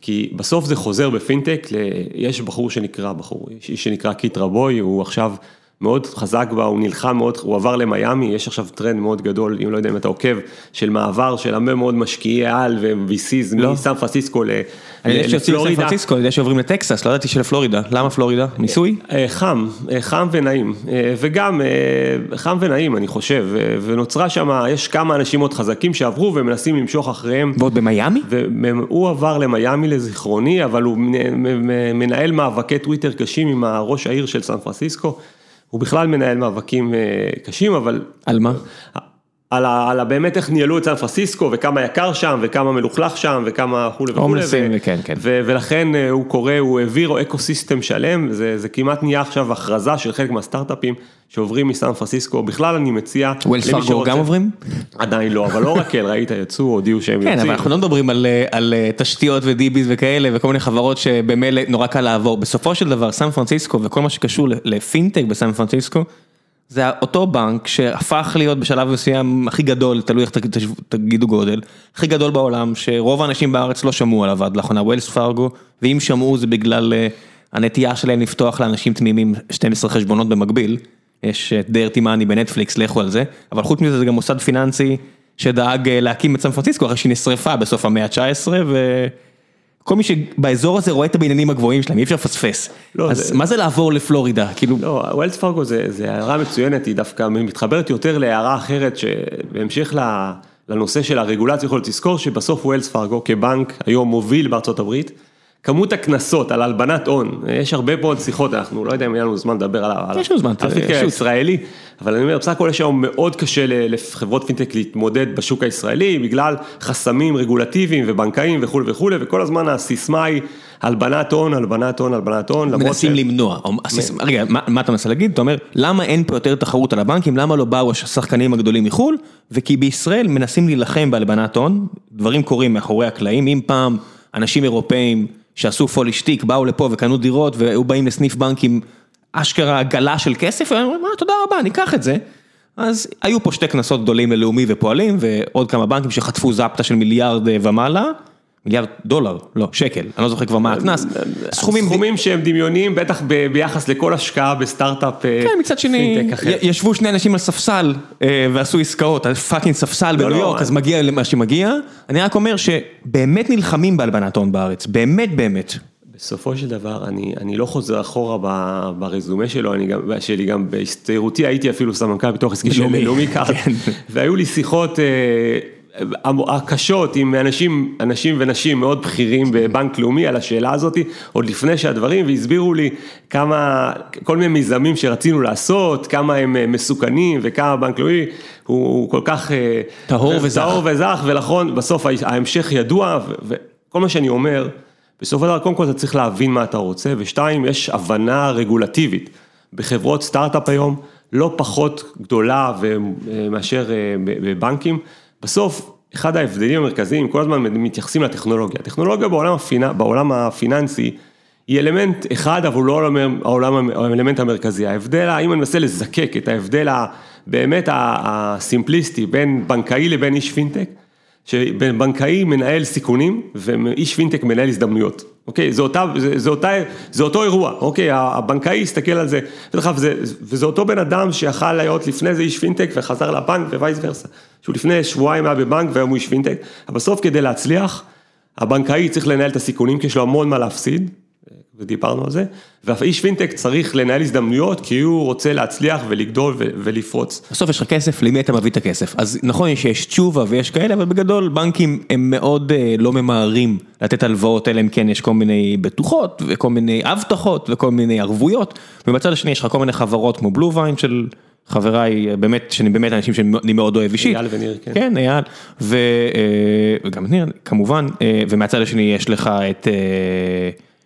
כי בסוף זה חוזר בפינטק, יש בחור שנקרא, בחור, איש שנקרא קית' רבוי, הוא עכשיו מאוד חזק בה, הוא נלחם מאוד, הוא עבר למיאמי, יש עכשיו טרנד מאוד גדול, אם לא יודע אם אתה עוקב, של מעבר של הרבה מאוד משקיעי על ו-VCs לא. מסן פרנסיסקו לפלורידה. אני יודע שיוצאים לסן פרנסיסקו, אני יודע שעוברים לטקסס, לא ידעתי שלפלורידה, למה פלורידה? מיסוי? חם, חם ונעים, וגם חם ונעים אני חושב, ונוצרה שם, יש כמה אנשים מאוד חזקים שעברו ומנסים למשוך אחריהם. ועוד במיאמי? הוא עבר למיאמי לזיכרוני, אבל הוא מנהל מאבקי טוויטר קשים עם הראש העיר של סן פרנסיסקו. הוא בכלל מנהל מאבקים קשים, אבל... על מה? על, ה, על ה, באמת איך ניהלו את סן פרנסיסקו וכמה יקר שם וכמה מלוכלך שם וכמה וכולי וכולי. כן, כן. ולכן הוא קורא, הוא העביר ecosystem שלם, זה, זה כמעט נהיה עכשיו הכרזה של חלק מהסטארט-אפים שעוברים מסן פרנסיסקו, בכלל אני מציע... Wells Fargo גם עוברים? עדיין לא, אבל Oracle, ראית יצאו, הודיעו שהם כן, יוצאים. כן, אבל אנחנו לא מדברים על, על תשתיות ו DBs וכאלה וכל מיני חברות שבמילא נורא קל לעבור. בסופו של דבר סן פרנסיסקו וכל מה שקשור לפינטק בסן פרנסיסקו, זה אותו בנק שהפך להיות בשלב מסוים הכי גדול, תלוי איך תגידו גודל, הכי גדול בעולם, שרוב האנשים בארץ לא שמעו עליו עד לאחרונה, Wells Fargo, ואם שמעו זה בגלל הנטייה שלהם לפתוח לאנשים תמימים 12 חשבונות במקביל, יש Dirty Money ב Netflix, לכו על זה, אבל חוץ מזה זה גם מוסד פיננסי שדאג להקים את סן פרנסיסקו אחרי שהיא נשרפה בסוף המאה ה-19 ו... כל מי שבאזור הזה רואה את הבניינים הגבוהים שלהם, אי אפשר לפספס. לא, אז זה... מה זה לעבור לפלורידה? כאילו... לא, Wells Fargo זה, זה הערה מצוינת, היא דווקא מתחברת יותר להערה אחרת, שבהמשך לנושא של הרגולציה, יכול לזכור שבסוף ווילס פארגו כבנק היום מוביל בארצות הברית. כמות הקנסות על הלבנת הון, יש הרבה מאוד שיחות, אנחנו לא יודע אם יהיה לנו זמן לדבר על האפיק הישראלי, אבל אני אומר, בסך הכל יש היום מאוד קשה לחברות פינטק להתמודד בשוק הישראלי, בגלל חסמים רגולטיביים ובנקאיים וכולי וכולי, וכל הזמן הסיסמה היא הלבנת הון, הלבנת הון, הלבנת הון. מנסים למנוע, רגע, מה אתה מנסה להגיד? אתה אומר, למה אין פה יותר תחרות על הבנקים, למה לא באו השחקנים הגדולים מחו"ל, וכי בישראל מנסים להילחם בהלבנת הון, דברים קורים מאחורי הקלעים, אם פעם אנשים אירופאים שעשו פולי שטיק, באו לפה וקנו דירות והיו באים לסניף בנק עם אשכרה עגלה של כסף, והם אומרים, תודה רבה, אני אקח את זה. אז היו פה שתי כנסות גדולים ללאומי ופועלים, ועוד כמה בנקים שחטפו זפטה של מיליארד ומעלה. מיליארד דולר, לא, שקל, אני לא זוכר כבר מה הקנס. סכומים סכומים שהם דמיוניים, בטח ביחס לכל השקעה בסטארט-אפ כן, מצד שני, ישבו שני אנשים על ספסל ועשו עסקאות, על fucking ספסל בניו יורק, אז מגיע למה שמגיע. אני רק אומר שבאמת נלחמים בהלבנת הון בארץ, באמת באמת. בסופו של דבר, אני, אני לא חוזר אחורה ברזומה שלו, אני גם, שלי גם בהסתייגותי הייתי אפילו סמנכ"ל פיתוח עסקי של לאומי קארט, והיו לי שיחות הקשות עם אנשים, אנשים ונשים מאוד בכירים בבנק לאומי על השאלה הזאת, עוד לפני שהדברים, והסבירו לי כמה, כל מיני מיזמים שרצינו לעשות, כמה הם מסוכנים וכמה בנק לאומי הוא כל כך טהור וזך, טהור וזך, ונכון, בסוף ההמשך ידוע, וכל מה שאני אומר, בסופו של דבר, קודם כל אתה צריך להבין מה אתה רוצה, ושתיים, יש הבנה רגולטיבית בחברות סטארט-אפ היום, לא פחות גדולה מאשר בבנקים. בסוף, אחד ההבדלים המרכזיים, כל הזמן מתייחסים לטכנולוגיה. הטכנולוגיה בעולם, הפינ... בעולם הפיננסי היא אלמנט אחד, אבל הוא לא העולם, האלמנט המרכזי. ההבדל, אם אני מנסה לזקק את ההבדל הבאמת הסימפליסטי בין בנקאי לבין איש פינטק, שבנקאי מנהל סיכונים ואיש פינטק מנהל הזדמנויות, אוקיי? זה, אותה, זה, זה, אותה, זה אותו אירוע, אוקיי? הבנקאי יסתכל על זה, וזה, וזה אותו בן אדם שיכל להיות לפני זה איש פינטק וחזר לבנק vice versa, שהוא לפני שבועיים היה בבנק והיום הוא איש פינטק, אבל בסוף כדי להצליח, הבנקאי צריך לנהל את הסיכונים כי יש לו המון מה להפסיד, ודיברנו על זה, והאיש פינטק צריך לנהל הזדמנויות כי הוא רוצה להצליח ולגדול ולפרוץ. בסוף יש לך כסף, למי אתה מביא את הכסף? אז נכון שיש תשובה ויש כאלה, אבל בגדול בנקים הם מאוד לא ממהרים לתת הלוואות, אלא אם כן יש כל מיני בטוחות וכל מיני הבטחות וכל מיני ערבויות, ובצד השני יש לך כל מיני חברות כמו בלו ויין של... חבריי, באמת, שאני באמת אנשים שאני מאוד אוהב אישית. אייל וניר, כן. כן, אייל, וגם ניר, כמובן, ומהצד השני יש לך את...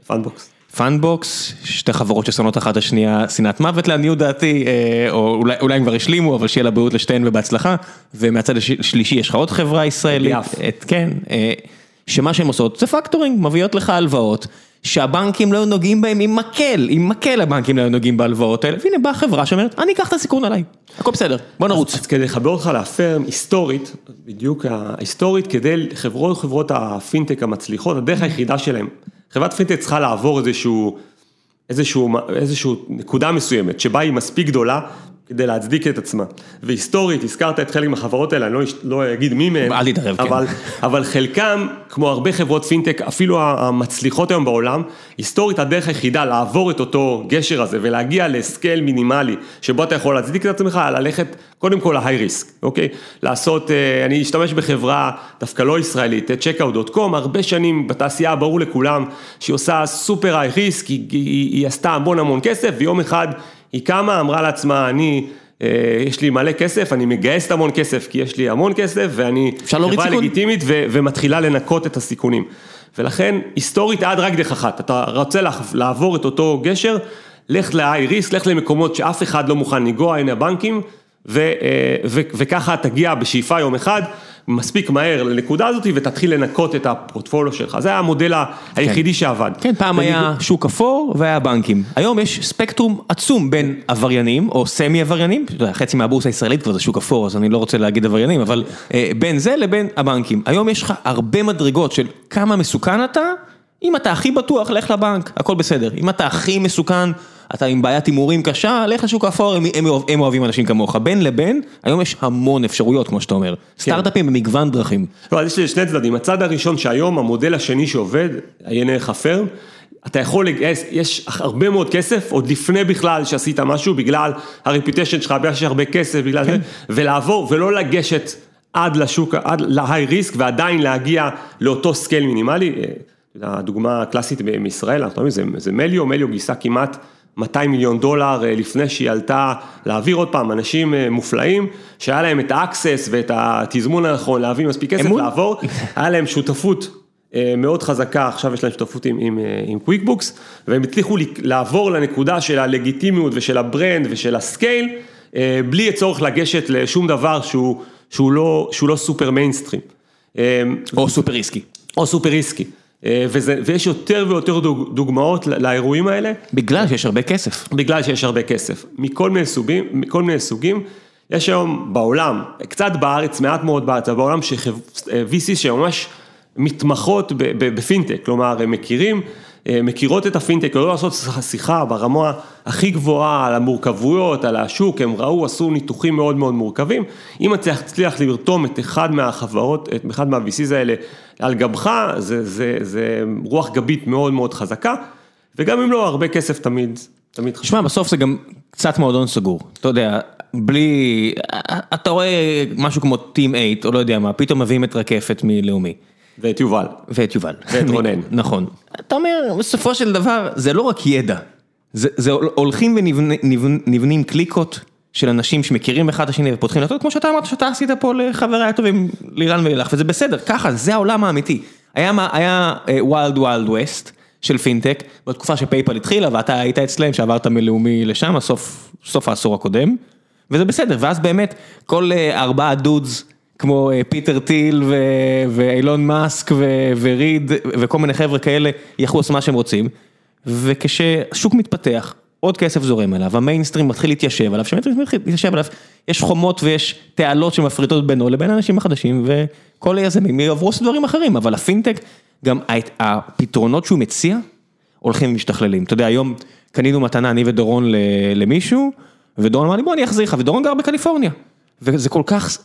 Fundbox. Fundbox, שתי חברות ששונאות אחת השנייה, שנאת מוות לעניות דעתי, או אולי, אולי הם כבר השלימו, אבל שיהיה לבריאות לשתיהן ובהצלחה, ומהצד השלישי יש לך עוד חברה ישראלית, את, כן, שמה שהן עושות זה factoring, מביאות לך הלוואות. שהבנקים לא נוגעים בהם עם מקל, עם מקל הבנקים לא נוגעים בהלוואות האלה, והנה באה חברה שאומרת, אני אקח את הסיכון עליי, הכל בסדר, בוא נרוץ. אז כדי לחבר אותך ל Affirm היסטורית, בדיוק ההיסטורית, כדי חברות חברות הפינטק המצליחות, הדרך היחידה שלהם, חברת פינטק צריכה לעבור איזשהו, איזשהו, איזשהו נקודה מסוימת, שבה היא מספיק גדולה. כדי להצדיק את עצמה. והיסטורית, הזכרת את חלק מהחברות האלה, אני לא, לא אגיד מי מהן, אל תתערב, כן. אבל, חלקם, כמו הרבה חברות פינטק, אפילו המצליחות היום בעולם, היסטורית הדרך היחידה לעבור את אותו גשר הזה ולהגיע ל scale מינימלי, שבו אתה יכול להצדיק את עצמך, ללכת קודם כל ל high risk, אוקיי? לעשות, אה, אני אשתמש בחברה דווקא לא ישראלית, checkout.com, הרבה שנים בתעשייה ברור לכולם שהיא עושה סופר היי ריסק, היא, היא, היא עשתה המון המון כסף, ויום אחד היא קמה, אמרה לעצמה, אני, אה, יש לי מלא כסף, אני מגייסת המון כסף כי יש לי המון כסף ואני חברה לגיטימית ו- ומתחילה לנקות את הסיכונים. ולכן, היסטורית עד רק דרך אחת, אתה רוצה לעבור את אותו גשר, לך ל-high risk, לך למקומות שאף אחד לא מוכן לנגוע, הנה הבנקים, ו- אה, ו- וככה תגיע בשאיפה יום אחד. מספיק מהר לנקודה הזאת ותתחיל לנקות את הפורטפוליו שלך, זה היה המודל היחידי כן. שעבד. כן, פעם היה שוק אפור והיה בנקים, היום יש ספקטרום עצום בין עבריינים או סמי עבריינים, חצי מהבורסה הישראלית כבר זה שוק אפור אז אני לא רוצה להגיד עבריינים, אבל אה, בין זה לבין הבנקים, היום יש לך הרבה מדרגות של כמה מסוכן אתה, אם אתה הכי בטוח לך לבנק, הכל בסדר, אם אתה הכי מסוכן אתה עם בעיית הימורים קשה, לך לשוק האפור, הם, הם, הם אוהבים אנשים כמוך. בין לבין, היום יש המון אפשרויות, כמו שאתה אומר. כן. סטארט-אפים במגוון דרכים. לא, אז יש לי שני צדדים. הצד הראשון שהיום המודל השני שעובד, עיין ערך הפרם, אתה יכול לגייס, יש הרבה מאוד כסף, עוד לפני בכלל שעשית משהו, בגלל ה reputation שלך, בגלל שיש הרבה כסף, בגלל כן. זה, ולעבור, ולא לגשת עד לשוק, עד ל high risk, ועדיין להגיע לאותו scale מינימלי. הדוגמה הקלאסית מישראל, אנחנו יודעים, זה Melio, Melio גייסה כמעט 200 מיליון דולר אה, לפני שהיא עלתה לאוויר, עוד פעם אנשים אה, מופלאים שהיה להם את ה access ואת התזמון הנכון להביא מספיק כסף לעבור, היה להם שותפות אה, מאוד חזקה, עכשיו יש להם שותפות עם, עם, עם QuickBooks והם הצליחו לעבור לנקודה של הלגיטימיות ושל ה brand ושל ה scale בלי הצורך לגשת לשום דבר שהוא, שהוא, לא, שהוא לא super mainstream. או super risky. או super risky. אה, וזה, ויש יותר ויותר דוגמאות לאירועים האלה. בגלל שיש הרבה כסף. בגלל שיש הרבה כסף, מכל מיני סוגים, מכל מיני סוגים. יש היום בעולם, קצת בארץ, מעט מאוד בארץ, אבל בעולם ש-VC אה, שממש מתמחות בפינטק, כלומר הם מכירים מכירות את הפינטק, לא לעשות שיחה ברמה הכי גבוהה על המורכבויות, על השוק, הם ראו, עשו ניתוחים מאוד מאוד מורכבים, אם אתה תצליח לרתום את אחד מהחברות, את אחד מה-VCs האלה על גבך, זה, זה, זה רוח גבית מאוד מאוד חזקה, וגם אם לא, הרבה כסף תמיד, תמיד חשוב. שמע, בסוף זה גם קצת מועדון סגור, אתה יודע, בלי, אתה רואה משהו כמו Team 8, או לא יודע מה, פתאום מביאים את רקפת מלאומי. ואת יובל. ואת יובל. ואת רונן. נכון. אתה אומר, בסופו של דבר, זה לא רק ידע, זה, זה הולכים ונבנים קליקות של אנשים שמכירים אחד את השני ופותחים דלתות, כמו שאתה אמרת שאתה עשית פה לחבריי הטובים, לירן ואילך, וזה בסדר, ככה, זה העולם האמיתי. היה wild wild west של פינטק, בתקופה ש PayPal התחילה ואתה היית אצלם, שעברת מלאומי לשם, סוף, סוף העשור הקודם, וזה בסדר, ואז באמת, כל אה, ארבעה dudes, כמו אה, פיטר טיל ואילון מאסק וריד וכל מיני חבר'ה כאלה יכלו לעשות מה שהם רוצים. וכששוק מתפתח, עוד כסף זורם אליו, המיינסטרים מתחיל להתיישב עליו, כשהמיינסטרים מתחיל להתיישב עליו, יש חומות ויש תעלות שמפריטות בינו לבין האנשים החדשים, וכל היזמים יעברו לעשות דברים אחרים, אבל הפינטק, גם הפתרונות שהוא מציע, הולכים ומשתכללים. אתה יודע, היום קנינו מתנה, אני ודורון למישהו, ודורון אמר לי בוא אני אחזיר לך, ודורון גר בקליפורניה. וזה כל כך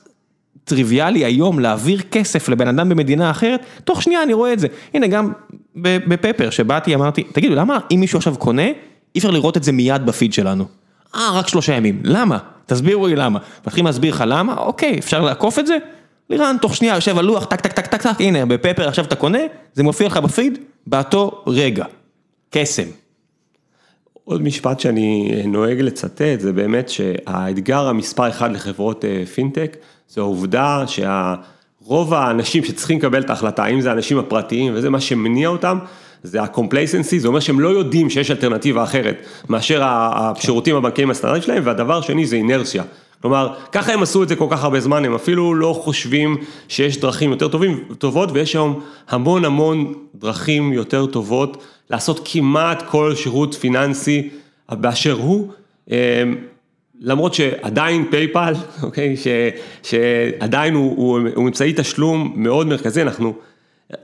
טריוויאלי היום להעביר כסף לבן אדם במדינה אחרת, תוך שנייה אני רואה את זה. הנה גם בפפר, שבאתי, אמרתי, תגידו, למה אם מישהו עכשיו קונה, אי אפשר לראות את זה מיד בפיד שלנו? אה, רק שלושה ימים, למה? תסבירו לי למה. מתחילים להסביר לך למה, אוקיי, אפשר לעקוף את זה? לירן, תוך שנייה יושב על לוח, טק טק טק טק טק, הנה, בפפר עכשיו אתה קונה, זה מופיע לך בפיד, באותו רגע. קסם. עוד משפט שאני נוהג לצטט, זה באמת שהאתגר המספר אחד לחברות אה, פינטק, זה העובדה שרוב האנשים שצריכים לקבל את ההחלטה, אם זה האנשים הפרטיים וזה מה שמניע אותם, זה ה-complacency, זה אומר שהם לא יודעים שיש אלטרנטיבה אחרת מאשר השירותים הבנקאיים הסטנדרטיים שלהם, והדבר השני זה אינרסיה. כלומר, ככה הם עשו את זה כל כך הרבה זמן, הם אפילו לא חושבים שיש דרכים יותר טובים, טובות, ויש היום המון המון דרכים יותר טובות לעשות כמעט כל שירות פיננסי באשר הוא. למרות שעדיין PayPal, אוקיי, ש, שעדיין הוא, אמצעי תשלום מאוד מרכזי, אנחנו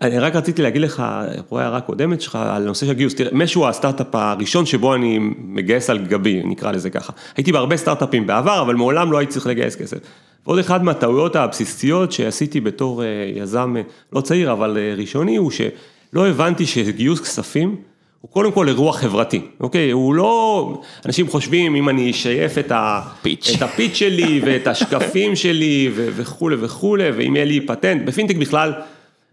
אני רק רציתי להגיד לך, אפרופו הערה קודמת שלך, על נושא של גיוס, תראה, משהו הסטארט-אפ הראשון שבו אני מגייס על גבי, נקרא לזה ככה. הייתי בהרבה סטארט-אפים בעבר, אבל מעולם לא הייתי צריך לגייס כסף. ועוד אחד מהטעויות הבסיסיות שעשיתי בתור אה, יזם, אה, לא צעיר, אבל אה, ראשוני, הוא שלא הבנתי שגיוס כספים, הוא קודם כל אירוע חברתי, אוקיי? הוא לא, אנשים חושבים אם אני אשייף את, pitch. את ה pitch שלי ואת השקפים שלי וכולי וכולי, ואם יהיה לי פטנט, בפינטק בכלל.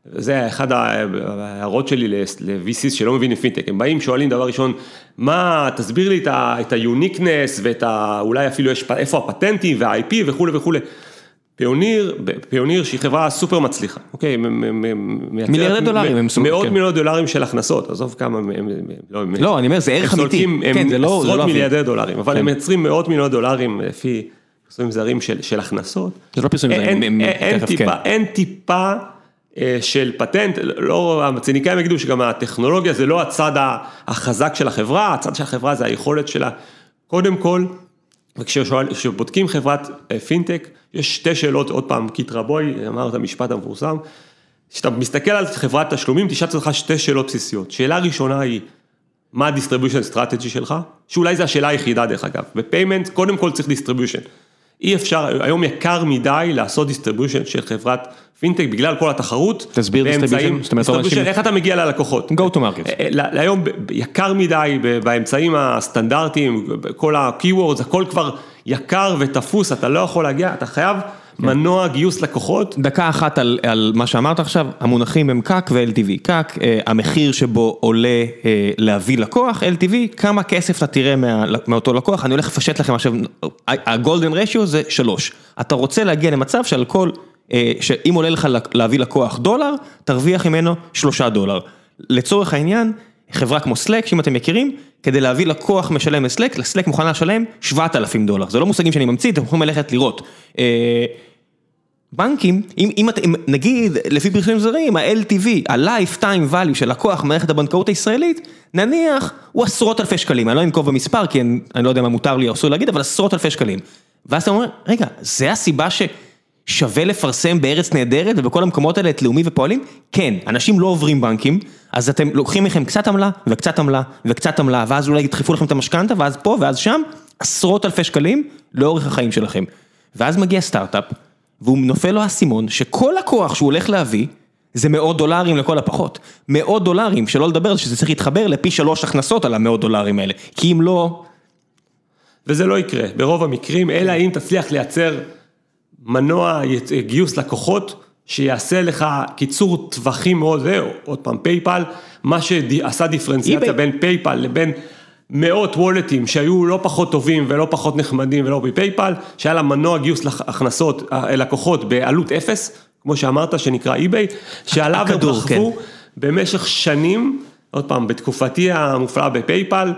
זה אחד ההערות שלי ל-VCs שלא מבינים פינטק, הם באים, שואלים דבר ראשון, מה, תסביר לי את ה-uniqueness ואת ה... אולי אפילו יש, איפה הפטנטים וה-IP וכולי וכולי. Payoneer, Payoneer שהיא חברה סופר מצליחה, אוקיי, מיליארדי דולרים, הם סופר, מאות כן. מיליון דולרים של הכנסות, עזוב כמה, הם, לא, לא, אני אומר, זה ערך אמיתי, כן, זה לא, עשרות לא מיליארדי דולרים, אבל הם מייצרים מאות מיליון דולרים לפי פרסומים זרים של הכנסות. זה לא פרסומים זרים, כן. אין טיפה אה, של פטנט, לא, הציניקאים יגידו שגם הטכנולוגיה זה לא הצד החזק של החברה, הצד של החברה זה היכולת שלה, קודם כל, וכשבודקים חברת אה, פינטק, יש שתי שאלות, עוד פעם, קית' רבוי אמר את המשפט המפורסם, כשאתה מסתכל על חברת תשלומים, תשאל עצמך שתי שאלות בסיסיות, שאלה ראשונה היא, מה ה-distribution strategy שלך, שאולי זו השאלה היחידה דרך אגב, ב payment קודם כל צריך distribution. אי אפשר, היום יקר מדי לעשות distribution של חברת פינטק בגלל כל התחרות. תסביר distribution, distribution, איך אתה מגיע ללקוחות. go to market. אה, אה, היום יקר מדי באמצעים הסטנדרטיים, כל ה-keywords, הכל כבר יקר ותפוס, אתה לא יכול להגיע, אתה חייב. מנוע גיוס לקוחות. דקה אחת על על מה שאמרת עכשיו, המונחים הם CAC ו-LTV. CAC, אה, המחיר שבו עולה אה, להביא לקוח, LTV, כמה כסף אתה תראה מה, מאותו לקוח, אני הולך לפשט לכם עכשיו, ה golden ratio זה שלוש. אתה רוצה להגיע למצב שעל כל, אה, שאם עולה לך להביא לקוח דולר, תרוויח ממנו שלושה דולר. לצורך העניין, חברה כמו Slack, שאם אתם מכירים, כדי להביא לקוח משלם ל Slack, ל Slack מוכנה לשלם 7,000 דולר, זה לא מושגים שאני ממציא, אתם יכולים ללכת לראות. בנקים, אם, אם אתם, נגיד, לפי פרסומים זרים, ה-LTV, ה-Lifetime value של לקוח מערכת הבנקאות הישראלית, נניח הוא עשרות אלפי שקלים, אני לא אנקוב במספר כי אני, אני לא יודע מה מותר לי או אסור להגיד, אבל עשרות אלפי שקלים. ואז אתה אומר, רגע, זה הסיבה ששווה לפרסם בארץ נהדרת ובכל המקומות האלה את לאומי ופועלים? כן, אנשים לא עוברים בנקים, אז אתם לוקחים מכם קצת עמלה וקצת עמלה וקצת עמלה, ואז אולי ידחפו לכם את המשכנתה, ואז פה ואז שם, עשרות אלפי שקלים לאורך החיים שלכם. ואז מגיע סטארט-אפ. והוא נופל לו האסימון שכל לקוח שהוא הולך להביא זה מאות דולרים לכל הפחות. מאות דולרים, שלא לדבר שזה צריך להתחבר לפי שלוש הכנסות על המאות דולרים האלה, כי אם לא... וזה לא יקרה, ברוב המקרים, אלא אם תצליח לייצר מנוע גיוס לקוחות שיעשה לך קיצור טווחים מאוד, זהו, עוד פעם PayPal, מה שעשה דיפרנציאציה בין PayPal לבין מאות wallet ים שהיו לא פחות טובים ולא פחות נחמדים ולא ב PayPal, שהיה לה מנוע גיוס הכנסות, אה, לקוחות בעלות אפס, כמו שאמרת, שנקרא eBay, שעליו הם רכבו כן. במשך שנים, עוד פעם, בתקופתי המופלאה ב PayPal,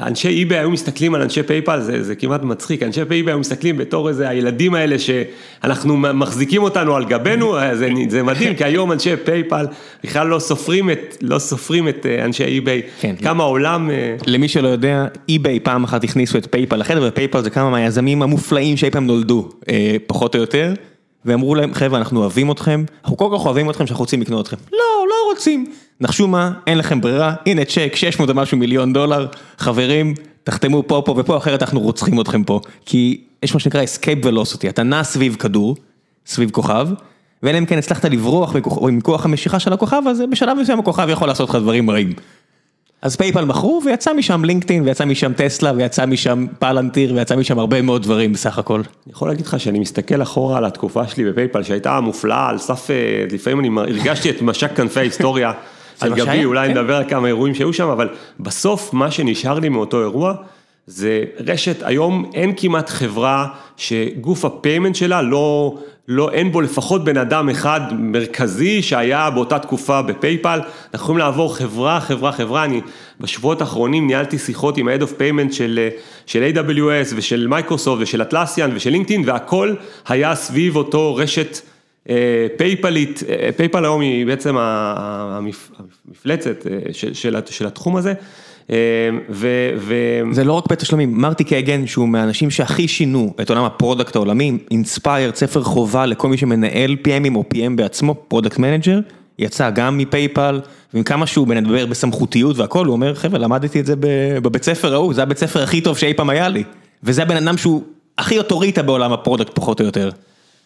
אנשי eBay היו מסתכלים על אנשי PayPal, זה, זה כמעט מצחיק, אנשי PayPal היו מסתכלים בתור איזה הילדים האלה שאנחנו מחזיקים אותנו על גבנו, זה, זה מדהים, כי היום אנשי PayPal בכלל לא סופרים את, לא סופרים את אה, אנשי אי-ביי, כן. כמה העולם... אה, למי שלא יודע, אי-ביי פעם אחת הכניסו את פייפל לחדר, ופייפל זה כמה מהיזמים המופלאים שאי פעם נולדו, אה, פחות או יותר. ואמרו להם, חבר'ה, אנחנו אוהבים אתכם, אנחנו כל כך אוהבים אתכם שאנחנו רוצים לקנות אתכם. לא, לא רוצים. נחשו מה, אין לכם ברירה, הנה צ'ק, 600 ומשהו מיליון דולר, חברים, תחתמו פה, פה ופה, אחרת אנחנו רוצחים אתכם פה. כי יש מה שנקרא escape velocity, אתה נע סביב כדור, סביב כוכב, ואלא אם כן הצלחת לברוח עם כוח המשיכה של הכוכב הזה, בשלב מסוים הכוכב יכול לעשות לך דברים רעים. אז פייפל מכרו ויצא משם לינקדאין ויצא משם טסלה ויצא משם פלנטיר ויצא משם הרבה מאוד דברים בסך הכל. אני יכול להגיד לך שאני מסתכל אחורה על התקופה שלי בפייפל שהייתה מופלאה על סף, אה, לפעמים אני הרגשתי את משק כנפי ההיסטוריה על גבי, אולי כן. נדבר על כמה אירועים שהיו שם, אבל בסוף מה שנשאר לי מאותו אירוע זה רשת, היום אין כמעט חברה שגוף ה payment שלה לא, לא, אין בו לפחות בן אדם אחד מרכזי שהיה באותה תקופה בפייפל, אנחנו יכולים לעבור חברה, חברה, חברה, אני בשבועות האחרונים ניהלתי שיחות עם ה-Head of Payment של, של AWS ושל מייקרוסופט ושל אטלסיאן ושל לינקדאין והכל היה סביב אותו רשת אה, פייפלית, אה, פייפל היום היא בעצם המפלצת אה, של, של, של התחום הזה. ו... ו... זה לא רק בתשלומים, מרטי קגן שהוא מהאנשים שהכי שינו את עולם ה product העולמי, Inspired, ספר חובה לכל מי שמנהל PM ים או PM בעצמו, product manager, יצא גם מפייפל, כמה שהוא מדבר בסמכותיות והכל, הוא אומר חבר'ה למדתי את זה בבית ספר ההוא, זה הבית ספר הכי טוב שאי פעם היה לי, וזה הבן אדם שהוא הכי אוטוריטה בעולם ה product פחות או יותר.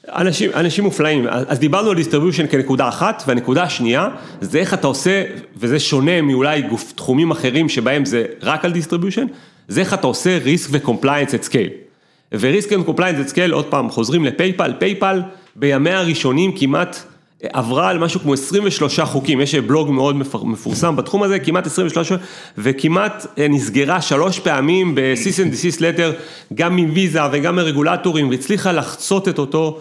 אנשים, אנשים מופלאים, אז דיברנו על distribution כנקודה אחת, והנקודה השנייה זה איך אתה עושה, וזה שונה מאולי גוף תחומים אחרים שבהם זה רק על distribution, זה איך אתה עושה risk ו compliance at scale. ו risk ו compliance at scale, עוד פעם, חוזרים לפייפל, פייפל בימיה הראשונים כמעט עברה על משהו כמו 23 חוקים, יש בלוג מאוד מפורסם בתחום הזה, כמעט 23, וכמעט אה, נסגרה שלוש פעמים ב-Cease and Desist letter, גם מוויזה וגם מרגולטורים, והצליחה לחצות את אותו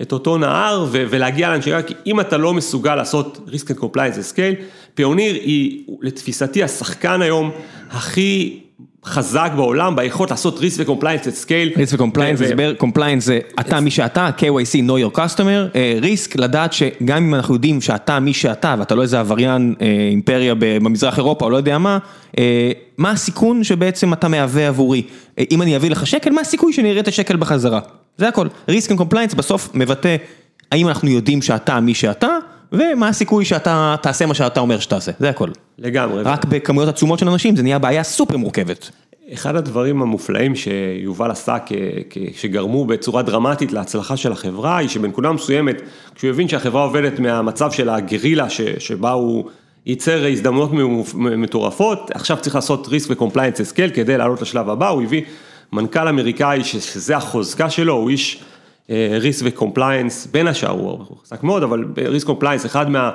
את אותו נהר ולהגיע לאנשי, כי אם אתה לא מסוגל לעשות risk and compliance scale, פיוניר היא לתפיסתי השחקן היום הכי חזק בעולם ביכולת לעשות risk ו-compliance at scale. risk ו-compliance, הסבר, compliance זה אתה מי שאתה, KYC, know your customer, risk לדעת שגם אם אנחנו יודעים שאתה מי שאתה ואתה לא איזה עבריין אימפריה במזרח אירופה או לא יודע מה, מה הסיכון שבעצם אתה מהווה עבורי? אם אני אביא לך שקל, מה הסיכוי שאני אראה את השקל בחזרה? זה הכל. risk and compliance בסוף מבטא האם אנחנו יודעים שאתה מי שאתה, ומה הסיכוי שאתה תעשה מה שאתה אומר שתעשה, זה הכל. לגמרי. רק בכמויות עצומות של אנשים זה נהיה בעיה סופר מורכבת. אחד הדברים המופלאים שיובל עשה, שגרמו בצורה דרמטית להצלחה של החברה, היא שבנקודה מסוימת, כשהוא הבין שהחברה עובדת מהמצב של הגרילה שבה הוא ייצר הזדמנויות מטורפות, עכשיו צריך לעשות risk ו-compliance at scale כדי לעלות לשלב הבא, הוא הביא מנכ"ל אמריקאי שזה החוזקה שלו, הוא איש risk ו compliance, בין השאר הוא חזק מאוד, אבל risk compliance, אחד מה...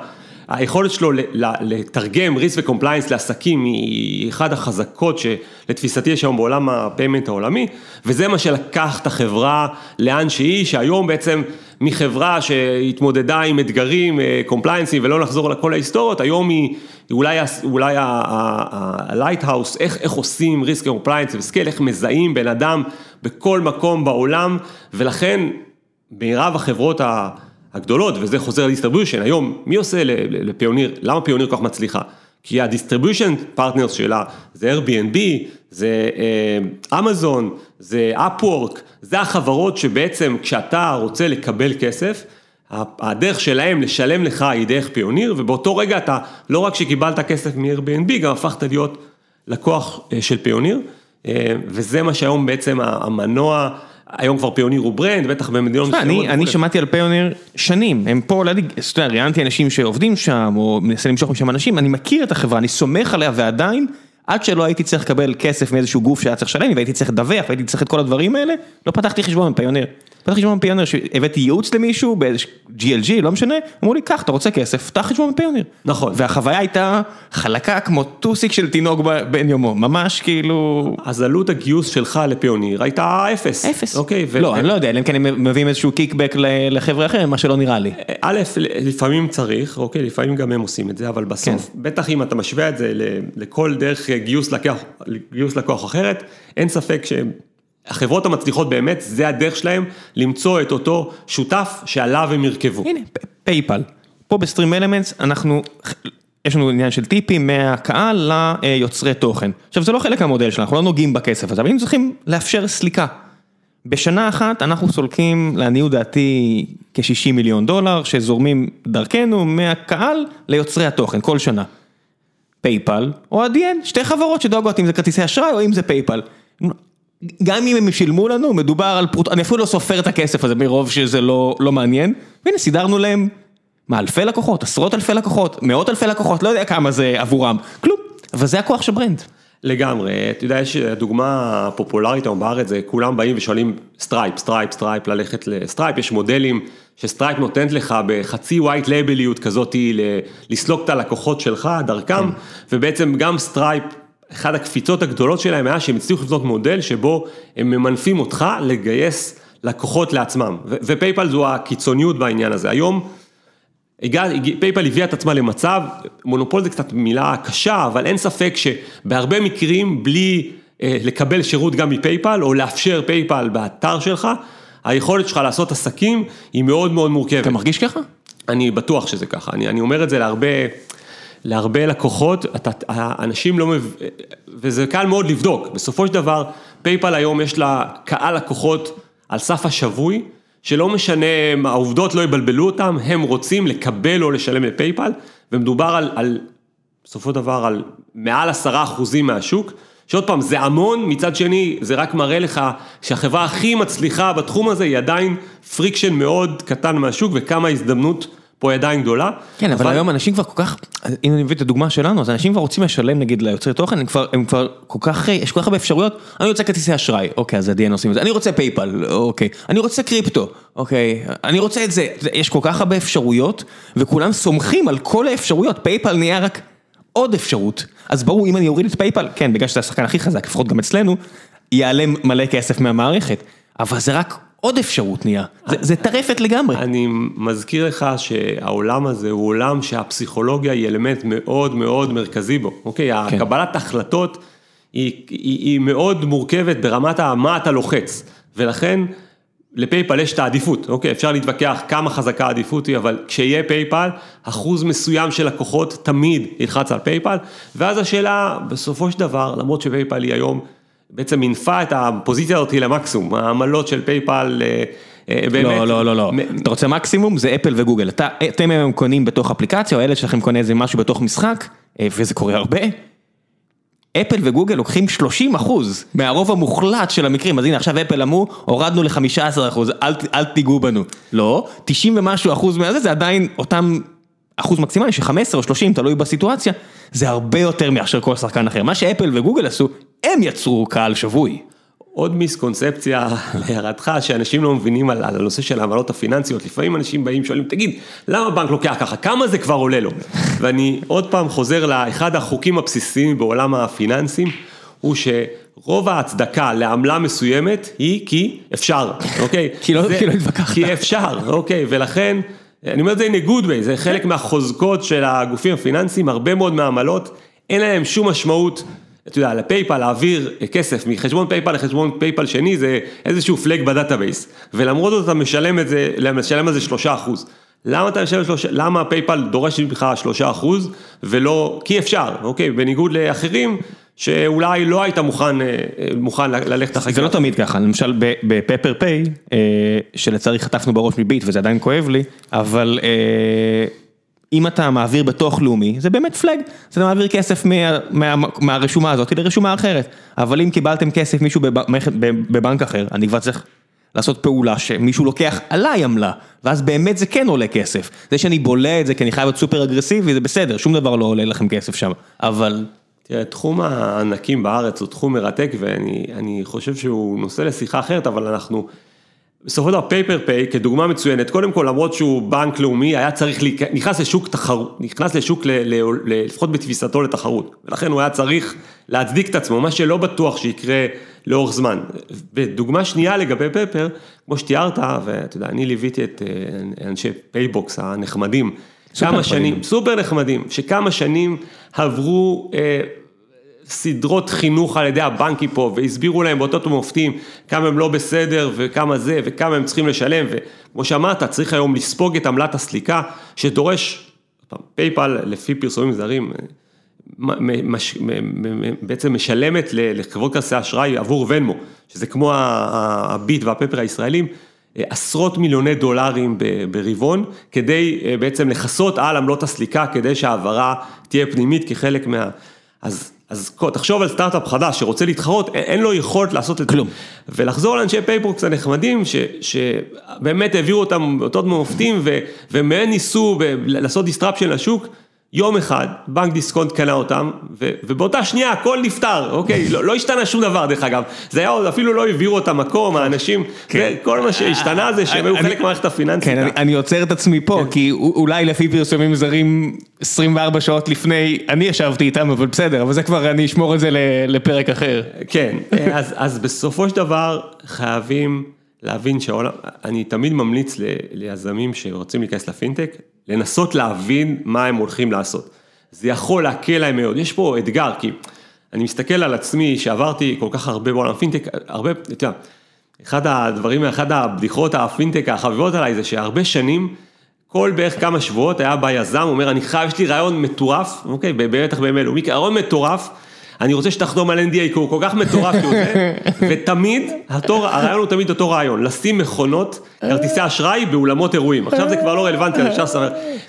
היכולת שלו לתרגם risk ו compliance לעסקים היא אחת החזקות שלתפיסתי יש היום בעולם ה payment העולמי, וזה מה שלקח את החברה לאן שהיא, שהיום בעצם מחברה שהתמודדה עם אתגרים compliance ים ולא לחזור לכל ההיסטוריות, היום היא אולי, אולי ה-lighthouse, איך, איך עושים risk compliance ו scale, איך מזהים בן אדם בכל מקום בעולם, ולכן מירב החברות הגדולות, וזה חוזר ל distribution, היום מי עושה לפיוניר, למה פיוניר כל כך מצליחה? כי ה distribution partners שלה זה Airbnb, זה אמזון, זה Upwork, זה החברות שבעצם כשאתה רוצה לקבל כסף, הדרך שלהם לשלם לך היא דרך פיוניר, ובאותו רגע אתה, לא רק שקיבלת כסף מ-Airbnb, גם הפכת להיות לקוח אה, של פיוניר, אה, וזה מה שהיום בעצם המנוע היום כבר פיוניר הוא brand, בטח במדינות מסוימות. אני שמעתי על פיוניר שנים, הם פה, אתה יודע, ראיינתי אנשים שעובדים שם, או מנסה למשוך משם אנשים, אני מכיר את החברה, אני סומך עליה ועדיין, עד שלא הייתי צריך לקבל כסף מאיזשהו גוף שהיה צריך לשלם, והייתי צריך לדווח, והייתי צריך את כל הדברים האלה, לא פתחתי חשבון בפיוניר. פתחתי חשבון בפיוניר שהבאתי ייעוץ למישהו באיזה GLG, לא משנה, אמרו לי, קח, אתה רוצה כסף, פתח חשבון בפיוניר. נכון. והחוויה הייתה חלקה כמו טוסיק של תינוק בן יומו, ממש כאילו... אז עלות הגיוס שלך לפיוניר הייתה אפס. אפס. אוקיי. לא, אני לא יודע, אלא אם כן הם מביאים איזשהו קיקבק לחבר'ה אחרים, מה שלא נראה לי. א', לפעמים צריך, אוקיי, לפעמים גם הם עושים את זה, אבל בסוף, כן. בטח אם אתה משווה את זה לכל דרך גיוס לקוח אחרת, אין ספק שהם... החברות המצליחות באמת, זה הדרך שלהם למצוא את אותו שותף שעליו הם ירכבו. הנה, פייפל. פה בסטרים אלמנטס אנחנו, יש לנו עניין של טיפים מהקהל ליוצרי תוכן. עכשיו זה לא חלק מהמודל שלנו, אנחנו לא נוגעים בכסף הזה, אבל אם צריכים לאפשר סליקה. בשנה אחת אנחנו סולקים לעניות דעתי כ-60 מיליון דולר שזורמים דרכנו מהקהל ליוצרי התוכן כל שנה. פייפל או אדיאן, שתי חברות שדואגות אם זה כרטיסי אשראי או אם זה פייפל. גם אם הם שילמו לנו, מדובר על פרוט... אני אפילו לא סופר את הכסף הזה מרוב שזה לא, לא מעניין. והנה, סידרנו להם, מה, אלפי לקוחות, עשרות אלפי לקוחות, מאות אלפי לקוחות, לא יודע כמה זה עבורם, כלום. אבל זה הכוח של brand. לגמרי, אתה יודע, יש דוגמה פופולרית היום בארץ, זה כולם באים ושואלים סטרייפ, סטרייפ, סטרייפ, ללכת לסטרייפ, יש מודלים שסטרייפ נותנת לך בחצי white label יות כזאתי לסלוק את הלקוחות שלך דרכם, כן. ובעצם גם סטרייפ, אחת הקפיצות הגדולות שלהם היה שהם הצליחו לבנות מודל שבו הם ממנפים אותך לגייס לקוחות לעצמם, ופייפל זו הקיצוניות בעניין הזה, היום פייפל הביאה את עצמה למצב, מונופול זה קצת מילה קשה, אבל אין ספק שבהרבה מקרים בלי אה, לקבל שירות גם מפייפל, או לאפשר פייפל באתר שלך, היכולת שלך לעשות עסקים היא מאוד מאוד מורכבת. אתה מרגיש ככה? אני בטוח שזה ככה, אני, אני אומר את זה להרבה, להרבה לקוחות, אתה, אנשים לא, מב... וזה קל מאוד לבדוק, בסופו של דבר פייפל היום יש לה קהל לקוחות על סף השבוי, שלא משנה, העובדות לא יבלבלו אותם, הם רוצים לקבל או לשלם לפייפל, ומדובר על, על בסופו של דבר על מעל עשרה אחוזים מהשוק, שעוד פעם, זה המון, מצד שני, זה רק מראה לך שהחברה הכי מצליחה בתחום הזה היא עדיין fraction מאוד קטן מהשוק וכמה הזדמנות פה היא עדיין גדולה. כן, אבל, אבל היום אנשים כבר כל כך, אם אני מביא את הדוגמה שלנו, אז אנשים כבר רוצים לשלם נגיד ליוצרי תוכן, הם כבר, הם כבר כל כך, יש כל כך הרבה אפשרויות, אני רוצה כרטיסי אשראי, אוקיי, אז ה Adyen עושים את זה, אני רוצה PayPal, אוקיי, אני רוצה קריפטו, אוקיי, אני רוצה את זה, יש כל כך הרבה אפשרויות, וכולם סומכים על כל האפשרויות, PayPal נהיה רק עוד אפשרות, אז ברור, אם אני אוריד את PayPal, כן, בגלל שזה השחקן הכי חזק, לפחות גם אצלנו, יעלה מלא כסף מהמערכת, אבל זה רק עוד אפשרות נהיה, זה, טרפת לגמרי. אני מזכיר לך שהעולם הזה הוא עולם שהפסיכולוגיה היא אלמנט מאוד מאוד מרכזי בו, אוקיי? כן. הקבלת החלטות היא, היא, היא מאוד מורכבת ברמת מה אתה לוחץ, ולכן ל PayPal יש את העדיפות, אוקיי? אפשר להתווכח כמה חזקה העדיפות היא, אבל כשיהיה PayPal, אחוז מסוים של לקוחות תמיד ילחץ על PayPal, ואז השאלה, בסופו של דבר, למרות ש PayPal היא היום בעצם מינפה את הפוזיציה הזאת למקסימום, העמלות של PayPal אה, אה, באמת. לא, לא, לא, לא. אתה רוצה מקסימום? זה אפל וגוגל. אתם היום קונים בתוך אפליקציה, או הילד שלכם קונה איזה משהו בתוך משחק, אה, וזה קורה הרבה. אפל וגוגל לוקחים 30 אחוז מהרוב המוחלט של המקרים, אז הנה עכשיו אפל אמרו, הורדנו ל-15 אחוז, אל, אל תיגעו בנו. לא, 90 ומשהו אחוז מהזה זה עדיין אותם אחוז מקסימלי של 15 או 30, תלוי בסיטואציה, זה הרבה יותר מאשר כל שחקן אחר. מה שאפל וגוגל עשו, הם יצרו קהל שבוי. עוד מיסקונספציה להערתך, שאנשים לא מבינים על, על הנושא של העמלות הפיננסיות, לפעמים אנשים באים שואלים, תגיד, למה בנק לוקח ככה, כמה זה כבר עולה לו? ואני עוד פעם חוזר לאחד החוקים הבסיסיים בעולם הפיננסים, הוא שרוב ההצדקה לעמלה מסוימת היא כי אפשר, אוקיי? כי לא, לא התווכחת. כי אפשר, אוקיי, ולכן... אני אומר את זה in a good way, זה חלק מהחוזקות של הגופים הפיננסיים, הרבה מאוד מהעמלות, אין להם שום משמעות, אתה יודע, ל PayPal להעביר כסף מחשבון PayPal לחשבון PayPal שני זה איזשהו flag ב database, ולמרות זאת אתה משלם את זה, משלם על זה שלושה אחוז. למה אתה משלם שלושה, למה PayPal דורש ממך שלושה אחוז ולא, כי אפשר, אוקיי, בניגוד לאחרים שאולי לא היית מוכן, אה, מוכן ללכת אחרי זה לא תמיד ככה, למשל בפפר פיי, אה, שלצערי חטפנו בראש מביט וזה עדיין כואב לי, אבל אה, אם אתה מעביר בתוך לאומי, זה באמת פלאג, אז אתה מעביר כסף מה, מה, מהרשומה הזאת לרשומה אחרת, אבל אם קיבלתם כסף מישהו בבנק אחר, אני כבר צריך לעשות פעולה שמישהו לוקח עליי עמלה, ואז באמת זה כן עולה כסף. זה שאני בולה את זה כי אני חייב להיות סופר אגרסיבי, זה בסדר, שום דבר לא עולה לכם כסף שם, אבל... תראה, תחום הענקים בארץ הוא תחום מרתק ואני חושב שהוא נושא לשיחה אחרת, אבל אנחנו, בסופו של דבר Pepper Pay כדוגמה מצוינת, קודם כל למרות שהוא בנק לאומי, היה צריך, נכנס לשוק תחרות, נכנס לשוק ל, ל, ל, לפחות בתפיסתו לתחרות, ולכן הוא היה צריך להצדיק את עצמו, מה שלא בטוח שיקרה לאורך זמן. ודוגמה שנייה לגבי Pepper, כמו שתיארת, ואתה יודע, אני ליוויתי את אה, אנשי PayBox הנחמדים, כמה שנים, סופר נחמדים, שכמה שנים עברו אה, סדרות חינוך על ידי הבנקים פה, והסבירו להם באותות ומופתים כמה הם לא בסדר וכמה זה וכמה הם צריכים לשלם, וכמו שאמרת, צריך היום לספוג את עמלת הסליקה, שדורש, פייפל לפי פרסומים זרים, מש, בעצם משלמת לחברות כרטיסי אשראי עבור ונמו, שזה כמו הביט והפפר הישראלים, עשרות מיליוני דולרים ברבעון, כדי בעצם לכסות על עמלות הסליקה, כדי שהעברה תהיה פנימית כחלק מה... אז אז תחשוב על סטארט-אפ חדש שרוצה להתחרות, אין לו יכולת לעשות את זה. כלום. ולחזור לאנשי PayBox הנחמדים, ש, שבאמת העבירו אותם אותות מופתים, ומהם ניסו לעשות disruption לשוק. יום אחד, בנק דיסקונט קנה אותם, ו, ובאותה שנייה הכל נפתר, אוקיי? לא, לא השתנה שום דבר דרך אגב. זה היה עוד, אפילו לא העבירו את המקום, האנשים, כן. כל מה שהשתנה זה שהם היו חלק מהמערכת הפיננסית. כן, אני- אני עוצר את עצמי פה, כי א- אולי לפי פרסומים זרים 24 שעות לפני, אני ישבתי איתם, אבל בסדר, אבל זה כבר, אני אשמור את זה לפרק אחר. כן, אז, אז בסופו של דבר חייבים להבין שהעולם, אני תמיד ממליץ ל- ליזמים שרוצים להיכנס לפינטק, לנסות להבין מה הם הולכים לעשות. זה יכול להקל להם מאוד, יש פה אתגר, כי אני מסתכל על עצמי שעברתי כל כך הרבה בעולם פינטק, הרבה, אתה יודע, אחד הדברים, אחד הבדיחות הפינטק החביבות עליי זה שהרבה שנים, כל בערך כמה שבועות היה בא יזם, אומר אני חייב, יש לי רעיון מטורף, אוקיי, בטח בימים אלו, רעיון מטורף, אני רוצה שתחתום על NDA, כי הוא כל כך מטורף שהוא זה, ותמיד, התור, הרעיון הוא תמיד אותו רעיון, לשים מכונות, כרטיסי אשראי באולמות אירועים, עכשיו זה כבר לא רלוונטי, אפשר לספר,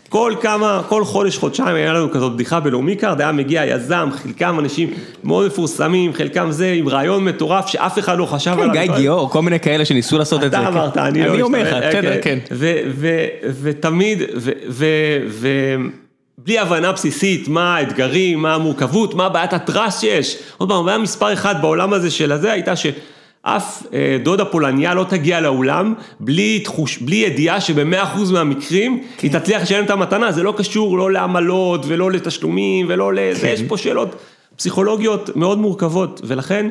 כל כמה, כל חודש, חודשיים היה לנו כזאת בדיחה בלאומי קארד, היה מגיע יזם, חלקם אנשים מאוד מפורסמים, חלקם זה עם רעיון מטורף שאף אחד לא חשב כן, עליו. גיא גיאור, כל מיני כאלה שניסו לעשות את זה. אתה כן. אמרת, אני לא... אני אומר לך, משתמש, בסדר, אוקיי. כן. ותמיד, ובלי הבנה בסיסית, מה האתגרים, מה המורכבות, מה בעיית הטראסט שיש. עוד פעם, הבעיה מספר אחד בעולם הזה של הזה הייתה שאף אה, דודה פולניה לא תגיע לאולם בלי תחוש, בלי ידיעה שבמאה אחוז מהמקרים היא תצליח לשלם את המתנה, זה לא קשור לא לעמלות ולא לתשלומים ולא לזה, יש פה שאלות פסיכולוגיות מאוד מורכבות, ולכן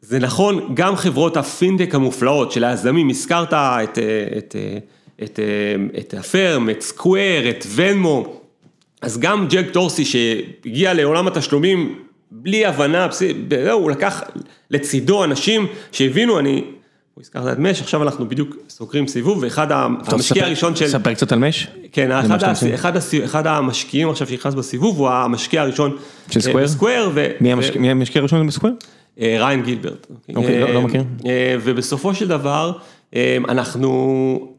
זה נכון, גם חברות הפינטק המופלאות של היזמים, הזכרת את, אה, את, את, את, אה, את הפרם, את סקוויר, את ונמו, אז גם ג'ק דורסי שהגיע לעולם התשלומים בלי הבנה, זהו, הוא לקח לצידו אנשים שהבינו, אני, הוא הזכרת את מש, עכשיו אנחנו בדיוק סוגרים סיבוב, ואחד המשקיע הראשון של... ספר קצת על מש. כן, אחד, ה-. אחד, הס- אחד המשקיעים עכשיו שנכנס בסיבוב הוא המשקיע הראשון של אה, סקוויר? בסקוויר, ו- מי ו- המשקיע- מי המשקיע הראשון בסקוויר? אה, ריין גילברט. אוקיי, לא- לא מכיר. אה, ובסופו של דבר, אנחנו,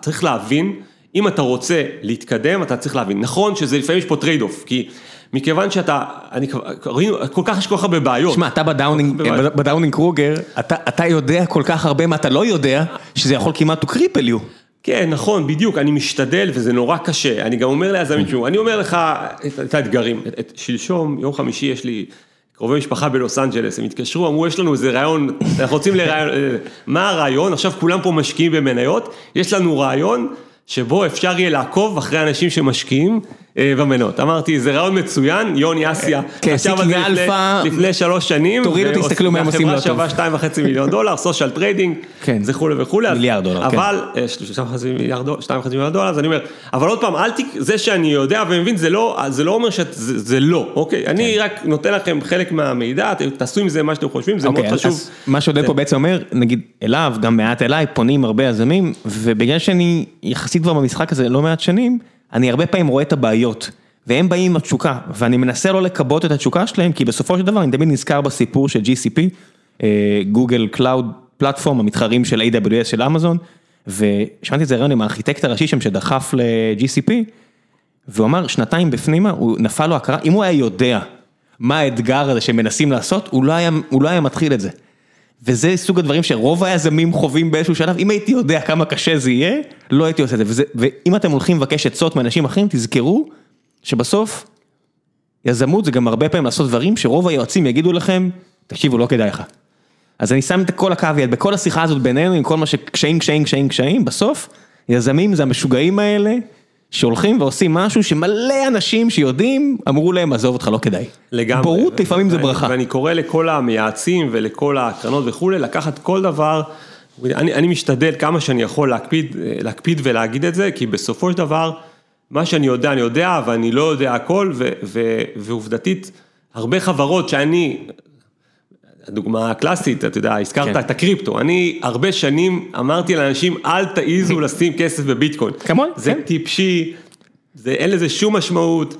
צריך להבין, אם אתה רוצה להתקדם, אתה צריך להבין. נכון שזה לפעמים יש פה trade-off, כי מכיוון שאתה, אני כבר, ראינו, כל כך יש כל כך הרבה בעיות. שמע, אתה ב Dunning. ב Dunning Kruger, אתה אתה יודע כל כך הרבה מה אתה לא יודע, שזה יכול כמעט to cripple you. כן, נכון, בדיוק, אני משתדל וזה נורא קשה, אני גם אומר ליזמים, תשמעו, אני אומר לך את, את האתגרים, את, את, שלשום, יום חמישי יש לי קרובי משפחה בלוס אנג'לס, הם התקשרו, אמרו, יש לנו איזה רעיון, אנחנו רוצים לרעיון, אה, מה הרעיון, עכשיו כולם פה משקיעים במניות, יש לנו רעיון שבו אפשר יהיה לעקוב אחרי אנשים שמשקיעים אה, במניות. אמרתי, זה רעיון מצוין, יוני אסיה, כן, חשב על זה לפני- שלוש שנים, תורידו, תסתכלו מה הם עושים לא טוב. שווה שתיים וחצי מיליון דולר, social trading, כן. וכולי וכולי, אז- מיליארד דולר, כן. אבל, אה, שלושה וחצי מיליארד דולר, שתיים וחצי מיליארד דולר, אז אני אומר, אבל עוד פעם, אל תק... זה שאני יודע ומבין, זה לא, זה לא אומר שזה זה לא, אוקיי? אני רק נותן לכם חלק מהמידע, תעשו עם זה מה שאתם חושבים, זה מאוד אוקיי, חשוב. מה שעודד זה- פה בעצם אומר, נגיד אליו, גם מעט אליי, פונים הרבה יזמים, ובגלל שאני יחסית כבר במשחק הזה לא מעט שנים, אני הרבה פעמים רואה את הבעיות. והם באים עם התשוקה, ואני מנסה לא לכבות את התשוקה שלהם, כי בסופו של דבר אני תמיד נזכר בסיפור של GCP, Google Cloud Platform, המתחרים של AWS של אמזון, ושמעתי את זה ריאיון עם הארכיטקט הראשי שם שדחף ל-GCP, והוא אמר שנתיים בפנימה, הוא נפל לו הכרה, אם הוא היה יודע מה האתגר הזה שמנסים לעשות, הוא לא היה, הוא לא היה מתחיל את זה. וזה סוג הדברים שרוב היזמים חווים באיזשהו שלב, אם הייתי יודע כמה קשה זה יהיה, לא הייתי עושה את זה. וזה, ואם אתם הולכים לבקש עצות מאנשים אחרים, תזכרו שבסוף, יזמות זה גם הרבה פעמים לעשות דברים שרוב היועצים יגידו לכם, תקשיבו, לא כדאי לך. אז אני שם את כל הקוויאט, בכל השיחה הזאת בינינו, עם כל מה שקשיים, קשיים, קשיים, קשיים, בסוף, יזמים זה המשוגעים האלה, שהולכים ועושים משהו שמלא אנשים שיודעים, אמרו להם, עזוב אותך, לא כדאי. לגמרי. בורות לפעמים זה ברכה. ואני קורא לכל המייעצים ולכל הקרנות וכולי, לקחת כל דבר, אני, אני משתדל כמה שאני יכול להקפיד, להקפיד ולהגיד את זה, כי בסופו של דבר, מה שאני יודע, אני יודע, ואני לא יודע הכל, ו, ו, ועובדתית, הרבה חברות שאני, הדוגמה הקלאסית, אתה יודע, הזכרת כן. את הקריפטו, אני הרבה שנים אמרתי לאנשים, אל תעיזו לשים כסף בביטקוין. כמון, זה כן. טיפשי, זה, אין לזה שום משמעות,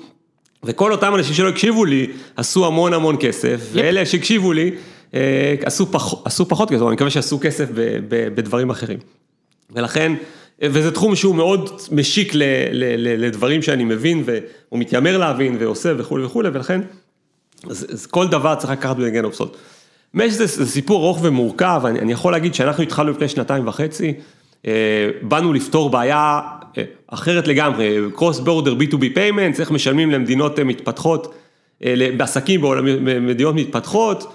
וכל אותם אנשים שלא הקשיבו לי, עשו המון המון כסף, ואלה שהקשיבו לי, אה, עשו, פח, עשו פחות כסף, אני מקווה שעשו כסף ב, ב, בדברים אחרים. ולכן, וזה תחום שהוא מאוד משיק ל, ל, ל, לדברים שאני מבין, והוא מתיימר להבין ועושה וכולי וכולי, ולכן אז, אז כל דבר צריך לקחת בגן אופסות. מש זה, סיפור ארוך ומורכב, אני, אני יכול להגיד שאנחנו התחלנו לפני שנתיים וחצי, אה, באנו לפתור בעיה אה, אחרת לגמרי, cross border B2B payments, איך משלמים למדינות אה, מתפתחות, אה, בעסקים במדינות מתפתחות,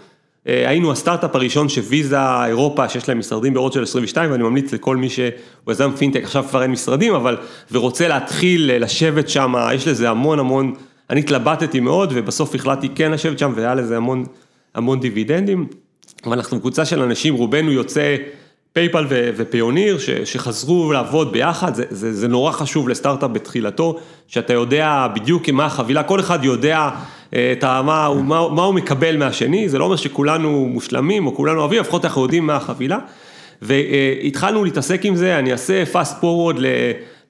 אה, היינו הסטארט-אפ הראשון שוויזה אירופה, שיש להם משרדים של 22, ואני ממליץ לכל מי שהוא יזם פינטק, עכשיו כבר אין משרדים, אבל, ורוצה להתחיל לשבת שם, יש לזה המון המון, אני התלבטתי מאוד, ובסוף החלטתי כן לשבת שם, והיה לזה המון, המון דיווידנדים. אבל אנחנו קבוצה של אנשים, רובנו יוצא פייפל ופיוניר, שחזרו לעבוד ביחד, זה, זה, זה נורא חשוב לסטארט-אפ בתחילתו, שאתה יודע בדיוק מה החבילה, כל אחד יודע את ה, מה, מה, מה הוא מקבל מהשני, זה לא אומר שכולנו מושלמים או כולנו אוהבים, לפחות אנחנו יודעים מה החבילה. והתחלנו להתעסק עם זה, אני אעשה fast forward ל...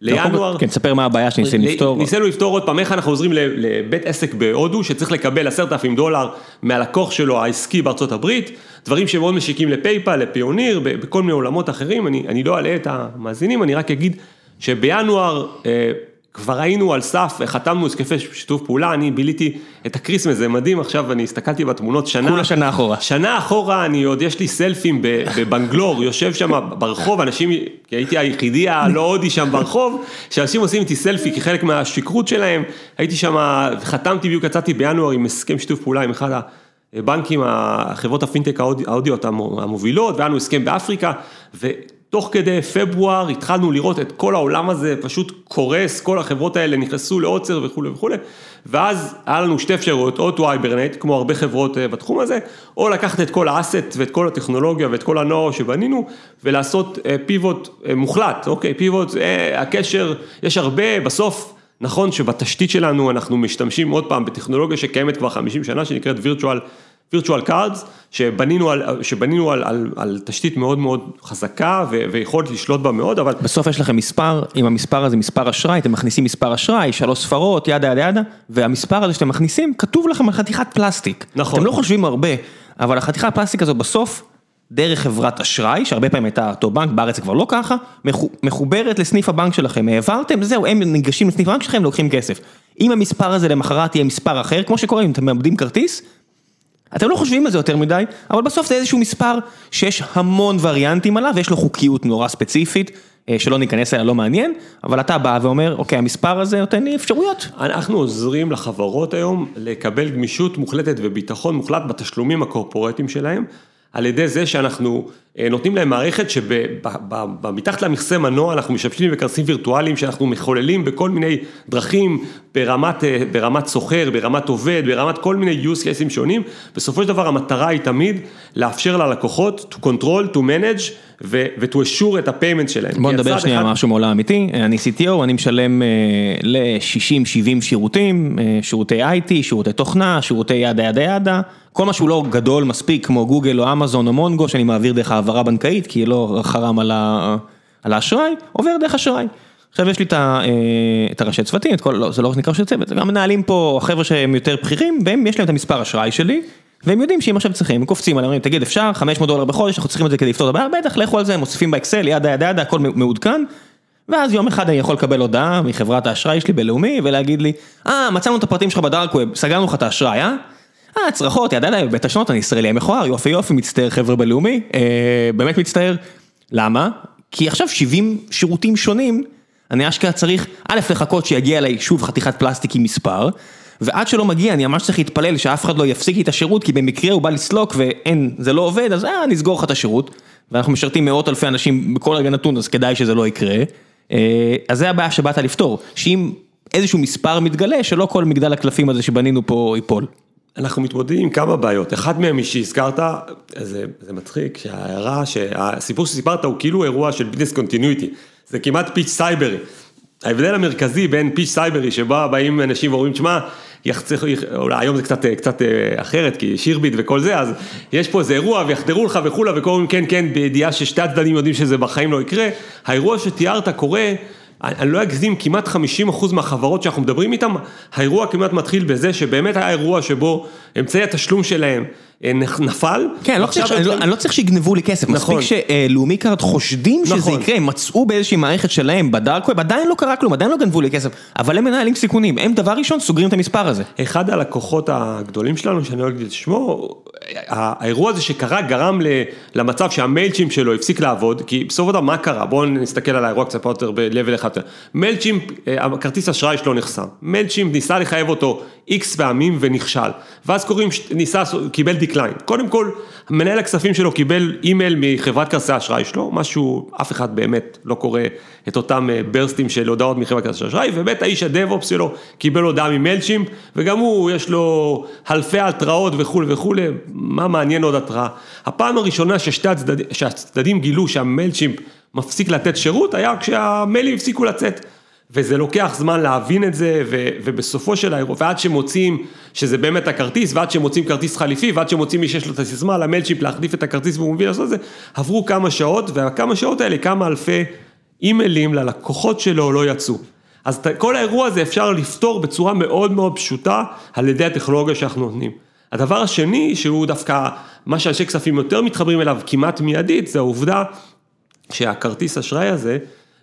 לינואר. כן, תספר מה הבעיה שניסינו לפתור. ניסינו לפתור עוד פעם, איך אנחנו עוזרים לבית עסק בהודו, שצריך לקבל עשרת אלפים דולר מהלקוח שלו העסקי בארצות הברית, דברים שמאוד משיקים ל PayPal, ל Payoneer, בכל מיני עולמות אחרים, אני, אני לא אלאה את המאזינים, אני רק אגיד שבינואר, אה, כבר היינו על סף, חתמנו הסכמי שיתוף פעולה, אני ביליתי את ה Christmas, זה מדהים, עכשיו אני הסתכלתי בתמונות שנה. כולה שנה אחורה. שנה אחורה, אני עוד, יש לי סלפים בבנגלור, יושב שם ברחוב, אנשים, כי הייתי היחידי הלא הודי שם ברחוב, שאנשים עושים איתי סלפי כחלק מהשכרות שלהם, הייתי שם, חתמתי בדיוק, יצאתי בינואר עם הסכם שיתוף פעולה עם אחד הבנקים, החברות הפינטק ההודיות המובילות, והיה לנו הסכם באפריקה, ו... תוך כדי פברואר התחלנו לראות את כל העולם הזה פשוט קורס, כל החברות האלה נכנסו לעוצר וכולי וכולי, ואז היה לנו שתי אפשרויות, או to hibernate, כמו הרבה חברות אה, בתחום הזה, או לקחת את כל האסט ואת כל הטכנולוגיה ואת כל הנוער שבנינו, ולעשות פיבוט אה, אה, מוחלט, אוקיי, פיבוט, הקשר, יש הרבה, בסוף, נכון שבתשתית שלנו אנחנו משתמשים עוד פעם בטכנולוגיה שקיימת כבר 50 שנה, שנקראת virtual virtual cards, שבנינו על, שבנינו על, על, על תשתית מאוד מאוד חזקה ו, ויכולת לשלוט בה מאוד, אבל... בסוף יש לכם מספר, אם המספר הזה מספר אשראי, אתם מכניסים מספר אשראי, שלוש ספרות, yada yada yada, והמספר הזה שאתם מכניסים, כתוב לכם על חתיכת פלסטיק. נכון. אתם לא חושבים הרבה, אבל החתיכת הפלסטיק הזו בסוף, דרך חברת אשראי, שהרבה פעמים הייתה אותו בנק, בארץ זה כבר לא ככה, מחוברת לסניף הבנק שלכם, העברתם, זהו, הם ניגשים לסניף הבנק שלכם, לוקחים כסף. אם המספר הזה למחרת יהיה מספר אחר, כמו שקורה אם אתם מאבדים כרטיס, אתם לא חושבים על זה יותר מדי, אבל בסוף זה איזשהו מספר שיש המון וריאנטים עליו ויש לו חוקיות נורא ספציפית, אה, שלא ניכנס אליה, לא מעניין, אבל אתה בא ואומר, אוקיי, המספר הזה נותן לי אפשרויות. אנחנו עוזרים לחברות היום לקבל גמישות מוחלטת וביטחון מוחלט בתשלומים הקורפורטיים שלהם, על ידי זה שאנחנו נותנים להם מערכת שמתחת למכסה מנוע אנחנו משתמשים בכרטיסים וירטואליים שאנחנו מחוללים בכל מיני דרכים ברמת, אה, ברמת סוחר, ברמת עובד, ברמת כל מיני use cases שונים, בסופו של דבר המטרה היא תמיד לאפשר ללקוחות to control, to manage ו-to assure את הפיימנט שלהם. בוא נדבר שנייה משהו מעולם אמיתי, אני CTO, אני משלם uh, ל-60-70 שירותים, uh, שירותי IT, שירותי תוכנה, שירותי ידה ידה ידה, כל מה שהוא לא גדול מספיק כמו גוגל או אמזון או מונגו שאני מעביר דרך העברה בנקאית כי לא חרם על על האשראי, עובר דרך אשראי. עכשיו יש לי את הראשי צוותים, את כל, לא, זה לא רק נקרא ראשי צוות, זה גם מנהלים פה חבר'ה שהם יותר בכירים והם יש להם את המספר אשראי שלי. והם יודעים שאם עכשיו צריכים, הם קופצים עליהם, אומרים, תגיד אפשר, 500 דולר בחודש, אנחנו צריכים את זה כדי לפתור את הבעיה, בטח, לכו על זה, מוסיפים באקסל, ידה ידה ידה, הכל מעודכן. ואז יום אחד אני יכול לקבל הודעה מחברת האשראי שלי בלאומי ולהגיד לי, אה, מצאנו את הפרטים שלך בדארק ווב, סגרנו לך את האשראי, אה? אה, צרחות, ידע ידע, בית השנות, אני ישראלי המכוער, יופי יופי, מצטער חבר'ה בלאומי, אה, באמת מצטער. למה? כי עכשיו 70 שירותים שונים, אני אשכרה צריך, א', לחכות שיגיע אליי שוב חתיכת פלסטיק עם מספר, ועד שלא מגיע אני ממש צריך להתפלל שאף אחד לא יפסיק לי את השירות, כי במקרה הוא בא לסלוק ואין, זה לא עובד, אז אה, נסגור לך את השירות. ואנחנו משרתים מאות אלפי אנשים בכל רגע נתון, אז כדאי שזה לא יקרה. אה, אז זה הבעיה שבאת לפתור, שאם איזשהו מספר מתגלה, שלא כל מגדל הקלפים הזה שבנינו פה ייפול. אנחנו מתמודדים עם כמה בעיות, אחד מהם שהזכרת, זה, זה מצחיק, שההערה, שהסיפור שסיפרת הוא כאילו אירוע של business continuity, זה כמעט pitch סייברי. ההבדל המרכזי בין pitch סייברי שבה באים אנשים ואומרים, שמע, יחצך, אולי היום זה קצת, קצת אה, אחרת, כי שירביט וכל זה, אז יש פה איזה אירוע ויחדרו לך וכולי, וכל מיני כן כן, בידיעה ששתי הצדדים יודעים שזה בחיים לא יקרה, האירוע שתיארת קורה אני לא אגזים, כמעט 50% מהחברות שאנחנו מדברים איתן, האירוע כמעט מתחיל בזה שבאמת היה אירוע שבו אמצעי התשלום שלהם נפל. כן, אני לא צריך, אני, לא, אני לא צריך שיגנבו לי כסף, נכון. מספיק שלאומי קארד חושדים שזה נכון. יקרה, הם מצאו באיזושהי מערכת שלהם ב dark web, עדיין לא קרה כלום, עדיין לא גנבו לי כסף, אבל הם מנהלים סיכונים, הם דבר ראשון סוגרים את המספר הזה. אחד הלקוחות הגדולים שלנו, שאני לא אגיד את שמו, האירוע הזה שקרה גרם למצב שה Mailchimp שלו הפסיק לעבוד, כי בסופו של דבר מה קרה? בואו נסתכל על האירוע קצת יותר ב-level אחד. Mailchimp, הכרטיס אשראי שלו נחסם, Mailchimp ניסה לחייב אותו איקס פעמים ונכשל, ואז קוראים, ניסה, קיבל decline. קודם כל, מנהל הכספים שלו קיבל אימייל מחברת כרטיסי האשראי שלו, משהו, אף אחד באמת לא קורא את אותם ברסטים של הודעות מחברת כרטיסי האשראי, ובאמת האיש ה DevOps שלו קיבל הודעה מ Mailchimp, וגם הוא, יש לו אלפי התראות וכולי וכולי, מה מעניין עוד התראה? הפעם הראשונה ששתי הצדדים, שהצדדים גילו שהמיילצ'ים מפסיק לתת שירות, היה כשהמיילים הפסיקו לצאת. וזה לוקח זמן להבין את זה, ו, ובסופו של האירוע, ועד שמוצאים שזה באמת הכרטיס, ועד שמוצאים כרטיס חליפי, ועד שמוצאים מי שיש לו את הסיסמה למיילצ'יפ להחליף את הכרטיס והוא מבין לעשות את זה, עברו כמה שעות, והכמה שעות האלה, כמה אלפי אימיילים ללקוחות שלו לא יצאו. אז את כל האירוע הזה אפשר לפתור בצורה מאוד מאוד פשוטה על ידי הטכנולוגיה שאנחנו נותנים. הדבר השני, שהוא דווקא מה שאנשי כספים יותר מתחברים אליו כמעט מיידית, זה העובדה שהכרטיס אשראי הזה,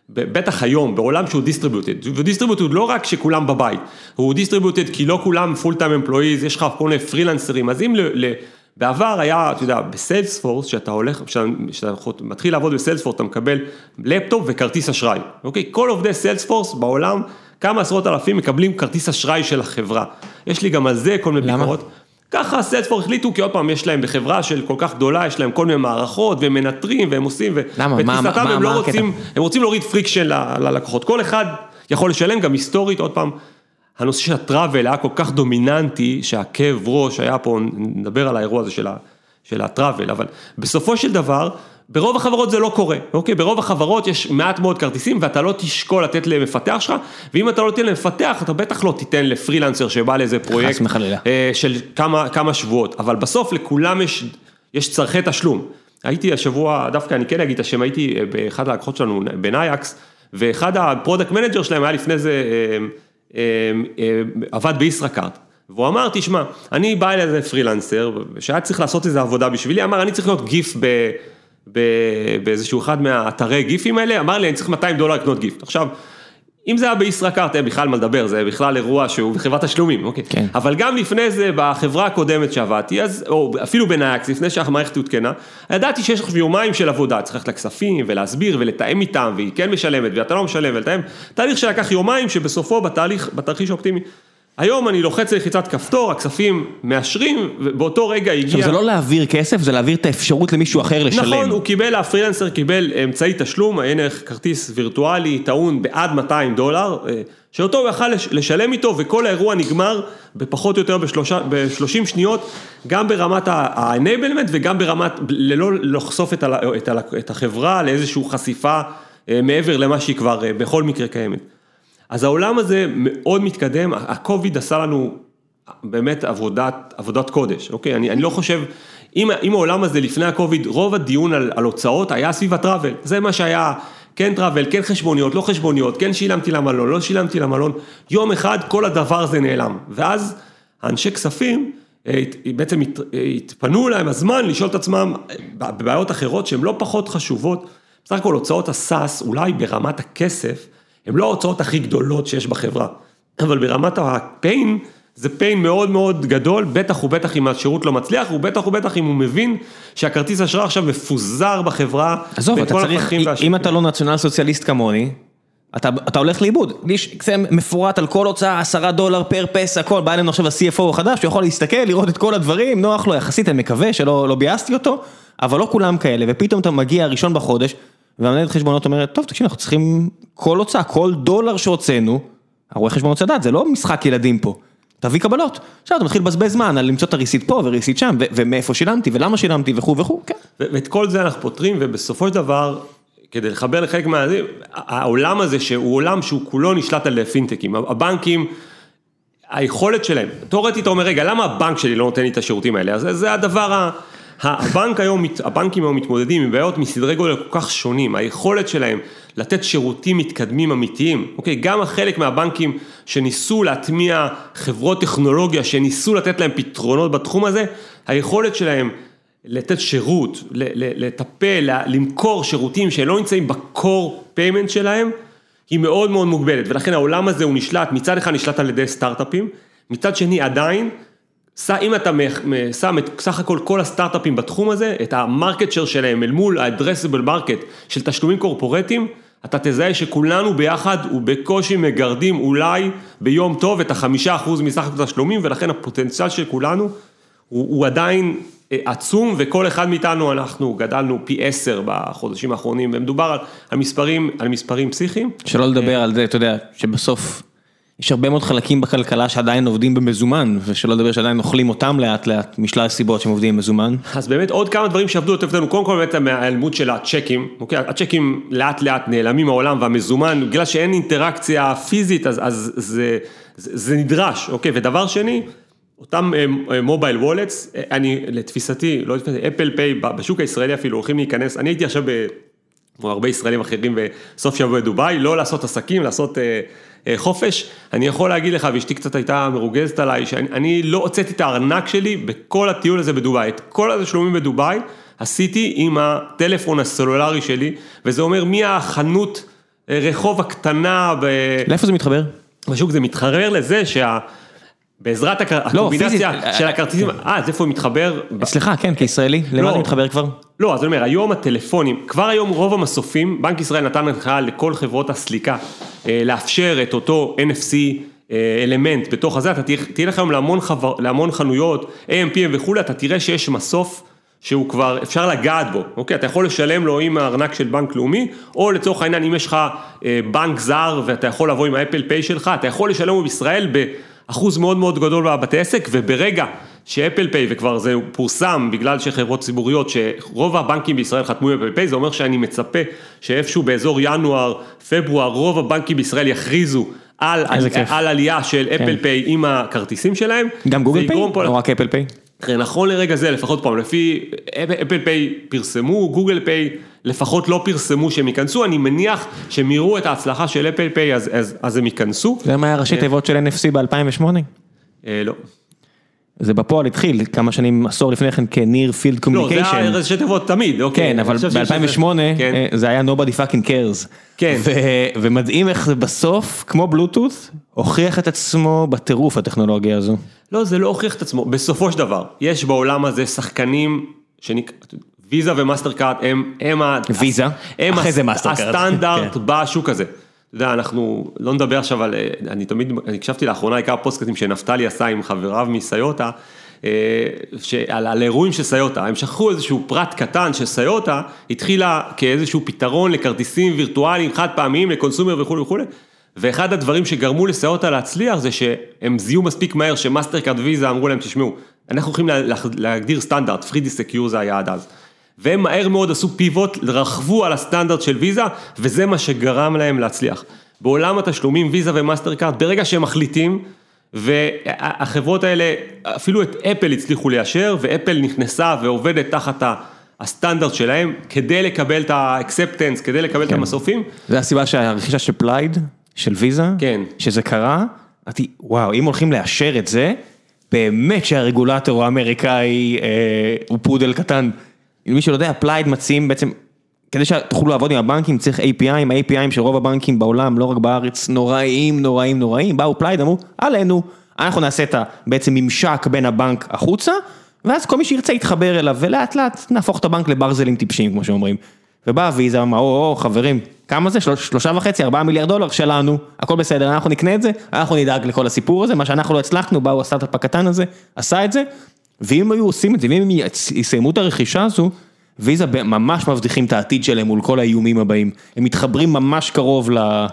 בטח היום, בעולם שהוא distributed, ו distributed לא רק שכולם בבית, הוא distributed כי לא כולם full time employees, יש לך כל מיני פרילנסרים, אז אם ל, בעבר היה, אתה יודע, ב Salesforce, כשאתה הולך, כשאתה מתחיל לעבוד ב Salesforce, אתה מקבל לפטופ וכרטיס אשראי, אוקיי? כל עובדי Salesforce בעולם, כמה עשרות אלפים מקבלים כרטיס אשראי של החברה. יש לי גם על זה כל מיני ביקורות. ככה Salesforce החליטו, כי עוד פעם יש להם בחברה של כל כך גדולה, יש להם כל מיני מערכות, והם מנטרים, והם עושים, למה? מה, מה, הם לא רוצים, הם רוצים להוריד friction ללקוחות. כל אחד יכול לשלם, גם היסטורית, עוד פעם, הנושא של ה travel היה כל כך דומיננטי, שהכאב ראש היה פה, נדבר על האירוע הזה של ה travel, אבל בסופו של דבר, ברוב החברות זה לא קורה, אוקיי? ברוב החברות יש מעט מאוד כרטיסים ואתה לא תשקול לתת למפתח שלך, ואם אתה לא תיתן למפתח, אתה בטח לא תיתן לפרילנסר שבא לאיזה פרויקט אה, של כמה, כמה שבועות, אבל בסוף לכולם יש, יש צורכי תשלום. הייתי השבוע, דווקא אני כן אגיד את השם, הייתי אה, באחד הלקוחות שלנו ב Nayax, ואחד ה product manager שלהם היה לפני זה, אה, עבד בישראכרט. והוא אמר, תשמע, אני בא אל איזה פרילנסר, שהיה צריך לעשות איזה עבודה בשבילי, אמר, אני צריך להיות גיף ב... באיזשהו אחד מהאתרי גיפים האלה, אמר לי אני צריך 200 דולר לקנות גיפט. עכשיו, אם זה היה בישראכרט, אין בכלל מה לדבר, זה בכלל אירוע שהוא בחברת תשלומים, אוקיי? כן. אבל גם לפני זה, בחברה הקודמת שעבדתי, אז, או אפילו בנייקס, לפני שהמערכת הותקנה, ידעתי שיש לך יומיים של עבודה, צריך ללכת לכספים ולהסביר ולתאם איתם, והיא כן משלמת ואתה לא משלם ולתאם, תהליך שלקח יומיים שבסופו בתהליך, בתרחיש האופטימי, היום אני לוחץ ללחיצת כפתור, הכספים מאשרים, ובאותו רגע הגיע... עכשיו זה לא להעביר כסף, זה להעביר את האפשרות למישהו אחר לשלם. נכון, הוא קיבל, הפרילנסר קיבל אמצעי תשלום, הנה כרטיס וירטואלי טעון בעד 200 דולר, אה, שאותו הוא יכל לשלם איתו, וכל האירוע נגמר בפחות או יותר ב-30 שניות, גם ברמת ה-enablement וגם ברמת, ללא לחשוף את החברה לאיזושהי חשיפה אה, מעבר למה שהיא כבר אה, בכל מקרה קיימת. אז העולם הזה מאוד מתקדם, הקוביד עשה לנו באמת עבודת, עבודת קודש, אוקיי? אני, אני לא חושב, אם, אם העולם הזה לפני הקוביד, רוב הדיון על, על הוצאות היה סביב הטראבל, זה מה שהיה, כן טראבל, כן חשבוניות, לא חשבוניות, כן שילמתי למלון, לא שילמתי למלון, יום אחד כל הדבר הזה נעלם, ואז האנשי כספים אה, בעצם התפנו להם הזמן לשאול את עצמם בבעיות אחרות שהן לא פחות חשובות, בסך הכל הוצאות הסאס, אולי ברמת הכסף, הן לא ההוצאות הכי גדולות שיש בחברה, אבל ברמת הפיין, זה פיין מאוד מאוד גדול, בטח ובטח אם השירות לא מצליח, ובטח ובטח אם הוא מבין שהכרטיס אשראי עכשיו מפוזר בחברה. עזוב, אתה צריך, אם אתה לא נציונל סוציאליסט כמוני, אתה, אתה הולך לאיבוד, זה מפורט על כל הוצאה, עשרה דולר פר פס, הכל, בא אלינו עכשיו ה-CFO החדש, הוא יכול להסתכל, לראות את כל הדברים, נוח לו יחסית, אני מקווה שלא לא ביאסתי אותו, אבל לא כולם כאלה, ופתאום אתה מגיע ראשון בחודש, והמנהלת חשבונות אומרת, טוב תקשיב אנחנו צריכים כל הוצאה, כל דולר שהוצאנו, הרואה רוצה לדעת, זה לא משחק ילדים פה, תביא קבלות. עכשיו אתה מתחיל לבזבז זמן על למצוא את הריסיט פה וריסיט שם, ומאיפה שילמתי ולמה שילמתי וכו' וכו', כן. ואת כל זה אנחנו פותרים, ובסופו של דבר, כדי לחבר לחלק מה... העולם הזה שהוא עולם שהוא כולו נשלט על פינטקים, הבנקים, היכולת שלהם, תאורטית אתה אומר, רגע, למה הבנק שלי לא נותן לי את השירותים האלה? אז זה הדבר ה... הבנק היום, הבנקים היום מתמודדים עם בעיות מסדרי גודל כל כך שונים, היכולת שלהם לתת שירותים מתקדמים אמיתיים, אוקיי? גם החלק מהבנקים שניסו להטמיע חברות טכנולוגיה, שניסו לתת להם פתרונות בתחום הזה, היכולת שלהם לתת שירות, לטפל, למכור שירותים שלא נמצאים ב core payment שלהם, היא מאוד מאוד מוגבלת, ולכן העולם הזה הוא נשלט, מצד אחד נשלט על ידי סטארט-אפים, מצד שני עדיין, אם אתה שם את סך הכל כל הסטארט-אפים בתחום הזה, את ה market share שלהם אל מול ה addressable market של תשלומים קורפורטיים, אתה תזהה שכולנו ביחד ובקושי מגרדים אולי ביום טוב את החמישה אחוז מסך התשלומים, ולכן הפוטנציאל של כולנו הוא, הוא עדיין אה, עצום, וכל אחד מאיתנו, אנחנו גדלנו פי עשר בחודשים האחרונים, ומדובר על, על מספרים, על מספרים פסיכיים. שלא לדבר על זה, אתה יודע, שבסוף יש הרבה מאוד חלקים בכלכלה שעדיין עובדים במזומן, ושלא לדבר שעדיין אוכלים אותם לאט לאט, משלל סיבות שהם עובדים במזומן. אז באמת עוד כמה דברים שעבדו טוב, קודם כל באמת ההיעלמות של הצ'קים, אוקיי, הצ'קים לאט לאט נעלמים מהעולם והמזומן, בגלל שאין אינטראקציה פיזית, אז, אז זה, זה, זה נדרש, אוקיי, ודבר שני, אותם מובייל uh, וולטס, uh, אני לתפיסתי, לא לתפיסתי, אפל פיי בשוק הישראלי אפילו הולכים להיכנס, אני הייתי עכשיו ב... כמו הרבה ישראלים אחרים בסוף שבוע בדובאי, לא לעשות עסקים, לעשות uh, uh, חופש. אני יכול להגיד לך, ואשתי קצת הייתה מרוגזת עליי, שאני לא הוצאתי את הארנק שלי בכל הטיול הזה בדובאי. את כל התשלומים בדובאי עשיתי עם הטלפון הסלולרי שלי, וזה אומר מהחנות רחוב הקטנה ב... לאיפה זה מתחבר? בשוק זה מתחבר לזה שה... בעזרת לא, הקומבינציה של הכרטיסים, אה, אז איפה הוא מתחבר? סליחה, כן, כישראלי, למה לא. זה מתחבר כבר? לא, אז אני אומר, היום הטלפונים, כבר היום רוב המסופים, בנק ישראל נתן הנחיה לכל חברות הסליקה אה, לאפשר את אותו NFC אה, אלמנט בתוך הזה, אתה תהיה לך היום להמון חנויות, AMPM וכולי, אתה תראה שיש מסוף שהוא כבר, אפשר לגעת בו, אוקיי? אתה יכול לשלם לו עם הארנק של בנק לאומי, או לצורך העניין, אם יש לך בנק זר ואתה יכול לבוא עם האפל פיי שלך, אתה יכול לשלם לו בישראל ב... אחוז מאוד מאוד גדול בבתי עסק, וברגע ש Apple Pay, וכבר זה פורסם בגלל שחברות ציבוריות, שרוב הבנקים בישראל חתמו עם Apple Pay, זה אומר שאני מצפה שאיפשהו באזור ינואר, פברואר, רוב הבנקים בישראל יכריזו על, על, על עלייה של Apple כן. Pay עם הכרטיסים שלהם. גם Google Pay או רק Apple Pay? נכון לרגע זה, לפחות פעם, לפי Apple Pay פרסמו, Google Pay לפחות לא פרסמו שהם ייכנסו, אני מניח שהם יראו את ההצלחה של Apple Pay אז, אז, אז הם ייכנסו. זה מה היה ראשי אה, תיבות של NFC ב-2008? אה, לא. זה בפועל התחיל כמה שנים, עשור לפני כן כ near field communication. לא, זה היה ראשי תיבות תמיד, אוקיי. כן, אבל ב-2008 כן. אה, זה היה nobody fucking cares. כן. ומדהים איך זה בסוף, כמו בלוטות', הוכיח את עצמו בטירוף הטכנולוגיה הזו. לא, זה לא הוכיח את עצמו, בסופו של דבר, יש בעולם הזה שחקנים, שנק... Visa ו Mastercard הם, הם, Visa, הם אחרי זה Mastercard, הסטנדרט כן. בשוק הזה. יודע, אנחנו לא נדבר עכשיו על, אני תמיד, אני הקשבתי לאחרונה עיקר פודקאסטים שנפתלי עשה עם חבריו מסיוטה, אה, על, על אירועים של סיוטה, הם שכחו איזשהו פרט קטן שסיוטה התחילה כאיזשהו פתרון לכרטיסים וירטואליים חד פעמיים ל consumer וכולי וכולי. ואחד הדברים שגרמו לסיוטה להצליח זה שהם זיהו מספיק מהר ש Mastercard Visa אמרו להם תשמעו, אנחנו הולכים להגדיר סטנדרט, 3-D Secure זה היה עד אז. והם מהר מאוד עשו פיבוט, רכבו על הסטנדרט של Visa, וזה מה שגרם להם להצליח. בעולם התשלומים, Visa ו Mastercard, ברגע שהם מחליטים, והחברות האלה, אפילו את Apple הצליחו ליישר, ו Apple נכנסה ועובדת תחת הסטנדרט שלהם, כדי לקבל את ה acceptance, כדי לקבל כן. את המסופים. זה הסיבה שהרכישה של Plaid, של Visa, כן. שזה קרה, אמרתי, וואו, אם הולכים לאשר את זה, באמת שהרגולטור האמריקאי אה, הוא פודל קטן. מי שלא יודע, Plaid מציעים בעצם, כדי שתוכלו לעבוד עם הבנקים צריך API, ה-API של רוב הבנקים בעולם, לא רק בארץ, נוראים, נוראים, נוראים, באו Plaid, אמרו, עלינו, אנחנו נעשה את בעצם ממשק בין הבנק החוצה, ואז כל מי שירצה יתחבר אליו, ולאט לאט נהפוך את הבנק לברזלים טיפשים, כמו שאומרים. ובאה ויזה, אמרה, או, או, חברים, כמה זה? שלושה וחצי, ארבעה מיליארד דולר שלנו, הכל בסדר, אנחנו נקנה את זה, אנחנו נדאג לכל הסיפור הזה, מה שאנחנו לא הצלחנו, באו הסטארט-אפ הקטן הזה, עשה את זה, ואם היו עושים את זה, ואם הם יסיימו את הרכישה הזו, ויזה ממש מבטיחים את העתיד שלהם מול כל האיומים הבאים, הם מתחברים ממש קרוב ל...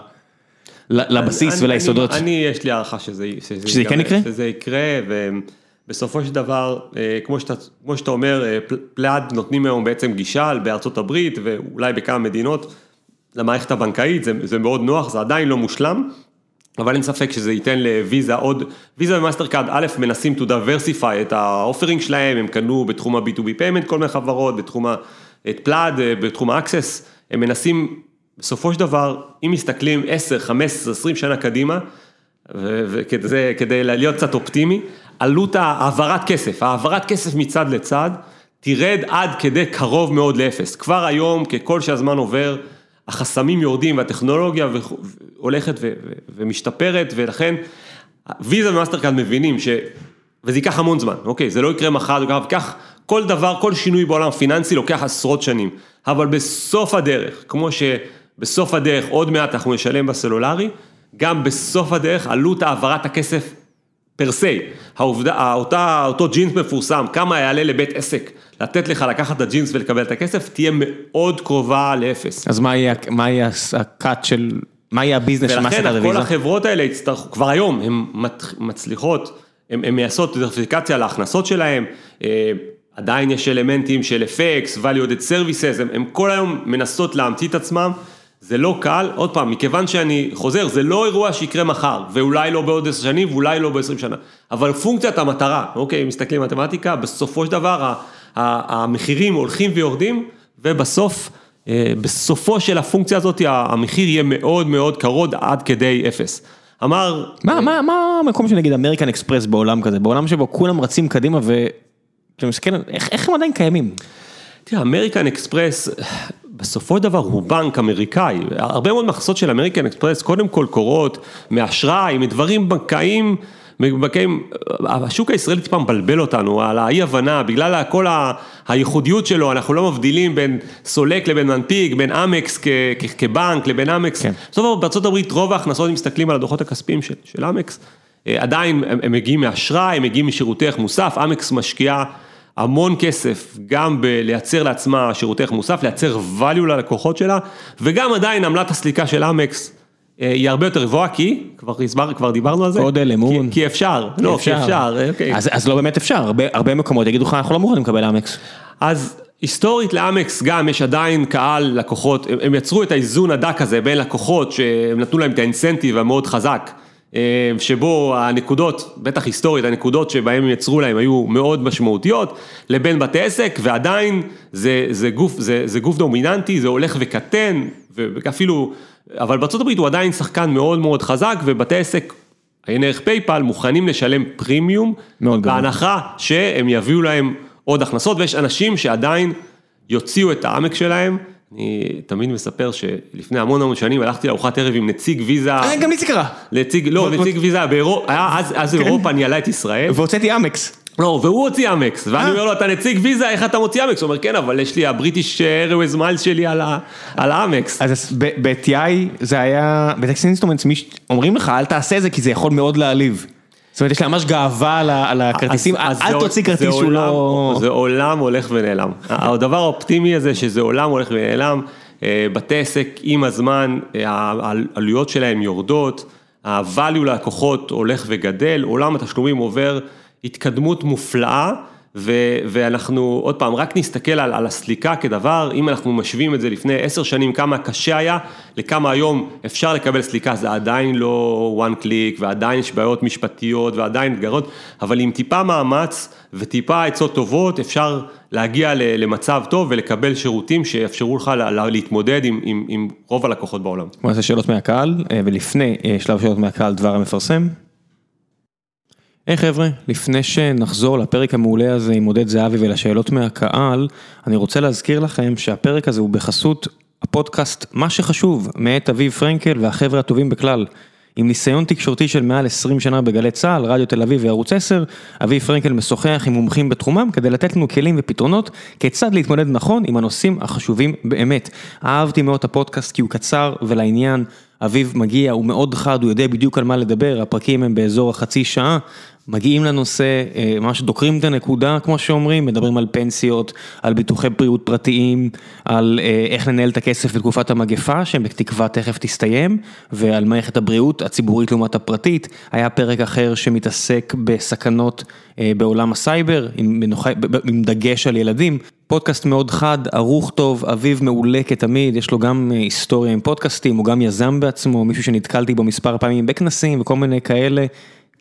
לבסיס אני, וליסודות. אני, אני, יש לי הערכה שזה, שזה, שזה כן יקרה? שזה יקרה, ובסופו של דבר, אה, כמו שאתה, כמו שאתה אומר, אה, פלאד נותנים היום בעצם גישה בארצות הברית ואולי בכמה מדינות למערכת הבנקאית, זה, זה מאוד נוח, זה עדיין לא מושלם, אבל אין ספק שזה ייתן לוויזה עוד, ויזה ומאסטרקארד, מנסים to diversify את ה offering שלהם, הם קנו בתחום ה-B2B payment כל מיני חברות, בתחום ה... את Plaid, בתחום ה-access, הם מנסים בסופו של דבר, אם מסתכלים 10, 15, 20 שנה קדימה, וכדי להיות קצת אופטימי, עלות העברת כסף, העברת כסף מצד לצד, תרד עד כדי קרוב מאוד לאפס. כבר היום, ככל שהזמן עובר, החסמים יורדים והטכנולוגיה הולכת ומשתפרת, ולכן ויזה ומאסטרקארד מבינים ש... וזה ייקח המון זמן, אוקיי, זה לא יקרה מחר, זה ייקח כל דבר, כל שינוי בעולם הפיננסי לוקח עשרות שנים, אבל בסוף הדרך, כמו שבסוף הדרך עוד מעט אנחנו נשלם בסלולרי, גם בסוף הדרך עלות העברת הכסף per se, העובדה, אותה, אותו ג'ינס מפורסם, כמה יעלה לבית עסק לתת לך לקחת את הג'ינס ולקבל את הכסף, תהיה מאוד קרובה לאפס. אז מה יהיה, הקאט של, מה יהיה הביזנס של מסת הרוויזה? ולכן כל החברות האלה יצטרכו, כבר היום הן מצליחות, הן מייסות דיברסיפיקציה להכנסות שלהן, אה, עדיין יש אלמנטים של אפקס, value added services, הן כל היום מנסות להמציא את עצמם. זה לא קל, עוד פעם, מכיוון שאני חוזר, זה לא אירוע שיקרה מחר, ואולי לא בעוד עשר שנים, ואולי לא בעשרים שנה, אבל פונקציית המטרה, אוקיי, אם מסתכלים מתמטיקה, בסופו של דבר המחירים הולכים ויורדים, ובסוף, אה, בסופו של הפונקציה הזאת, המחיר יהיה מאוד מאוד קרוב עד כדי אפס. אמר... מה, מה, מה המקום של נגיד אמריקן אקספרס בעולם כזה, בעולם שבו כולם רצים קדימה ואתה מסתכל, איך, איך הם עדיין קיימים? תראה, אמריקן אקספרס, בסופו של דבר הוא בנק אמריקאי, הרבה מאוד מהכנסות של אמריקן אקספרס קודם כל קורות מאשראי, מדברים בנקאיים, בנקאים, השוק הישראלי טיפה מבלבל אותנו על האי הבנה, בגלל כל הייחודיות שלו, אנחנו לא מבדילים בין סולק לבין מנפיק, בין אמקס כבנק לבין אמקס, כן. בסופו של דבר הברית רוב ההכנסות, אם מסתכלים על הדוחות הכספיים של, של אמקס, אה, עדיין הם, הם מגיעים מאשראי, הם מגיעים משירותי ערך מוסף, אמקס משקיעה המון כסף גם בלייצר לעצמה שירותי ערך מוסף, לייצר value ללקוחות שלה, וגם עדיין עמלת הסליקה של אמקס אה, היא הרבה יותר גבוהה, כי, כבר הסבר, כבר דיברנו על זה, גודל, אמון, כי, כי אפשר, לא, כי אפשר, אוקיי. אז, אז לא באמת אפשר, הרבה, הרבה מקומות יגידו לך, אנחנו לא מוכנים לקבל אמקס. אז היסטורית לאמקס גם יש עדיין קהל לקוחות, הם, הם יצרו את האיזון הדק הזה בין לקוחות שהם נתנו להם את האינסנטיב המאוד חזק. אה, שבו הנקודות, בטח היסטורית, הנקודות שבהם הם יצרו להם היו מאוד משמעותיות, לבין בתי עסק, ועדיין זה, זה, גוף, זה, זה גוף דומיננטי, זה הולך וקטן, ואפילו, אבל בארה"ב הוא עדיין שחקן מאוד מאוד חזק, ובתי עסק, עיין ערך PayPal, מוכנים לשלם פרימיום, בהנחה שהם יביאו להם עוד הכנסות, ויש אנשים שעדיין יוציאו את האמקס שלהם. אני תמיד מספר שלפני המון המון שנים הלכתי לארוחת ערב עם נציג ויזה. אה, גם לי זה קרה. נציג, לא, נציג ויזה, אז כן. אירופה ניהלה את ישראל. והוצאתי אמקס. לא, והוא הוציא אמקס, ואני אה. אומר לו, אתה נציג ויזה, איך אתה מוציא אמקס? הוא אומר, כן, אבל יש לי ה British Airways miles שלי על האמקס. אז ב-TI זה היה, בטקסס אינסטרומנטס, אומרים לך, אל תעשה זה, כי זה יכול מאוד להעליב. זאת אומרת, יש לה ממש גאווה על הכרטיסים, אל תוציא כרטיס שהוא לא... זה עולם הולך ונעלם. הדבר האופטימי הזה, שזה עולם הולך ונעלם, אה, בתי עסק עם הזמן, אה, העלויות שלהם יורדות, ה-value ללקוחות הולך וגדל, עולם התשלומים עובר התקדמות מופלאה. ו- ואנחנו עוד פעם רק נסתכל על, על הסליקה כדבר, אם אנחנו משווים את זה לפני עשר שנים כמה קשה היה, לכמה היום אפשר לקבל סליקה, זה עדיין לא one click ועדיין יש בעיות משפטיות ועדיין אתגרות, אבל עם טיפה מאמץ וטיפה עצות טובות אפשר להגיע למצב טוב ולקבל שירותים שיאפשרו לך להתמודד עם, עם, עם רוב הלקוחות בעולם. בוא נעשה שאלות מהקהל אה, ולפני אה, שלב שאלות מהקהל דבר המפרסם. היי חבר'ה, לפני שנחזור לפרק המעולה הזה עם עודד זהבי ולשאלות מהקהל, אני רוצה להזכיר לכם שהפרק הזה הוא בחסות הפודקאסט מה שחשוב, מאת אביב פרנקל והחבר'ה הטובים בכלל. עם ניסיון תקשורתי של מעל 20 שנה בגלי צה"ל, רדיו תל אביב וערוץ 10, אביב פרנקל משוחח עם מומחים בתחומם כדי לתת לנו כלים ופתרונות כיצד להתמודד נכון עם הנושאים החשובים באמת. אהבתי מאוד את הפודקאסט כי הוא קצר ולעניין, אביב מגיע, הוא מאוד חד, הוא יודע בדיוק על מה לדבר, הפרקים הם באזור החצי שעה, מגיעים לנושא, אה, ממש דוקרים את הנקודה, כמו שאומרים, מדברים על פנסיות, על ביטוחי בריאות פרטיים, על אה, איך לנהל את הכסף בתקופת המגפה, שבתקווה תכף תסתיים, ועל מערכת הבריאות הציבורית לעומת הפרטית. היה פרק אחר שמתעסק בסכנות אה, בעולם הסייבר, עם, עם דגש על ילדים. פודקאסט מאוד חד, ערוך טוב, אביב מעולה כתמיד, יש לו גם היסטוריה עם פודקאסטים, הוא גם יזם בעצמו, מישהו שנתקלתי בו מספר פעמים בכנסים וכל מיני כאלה.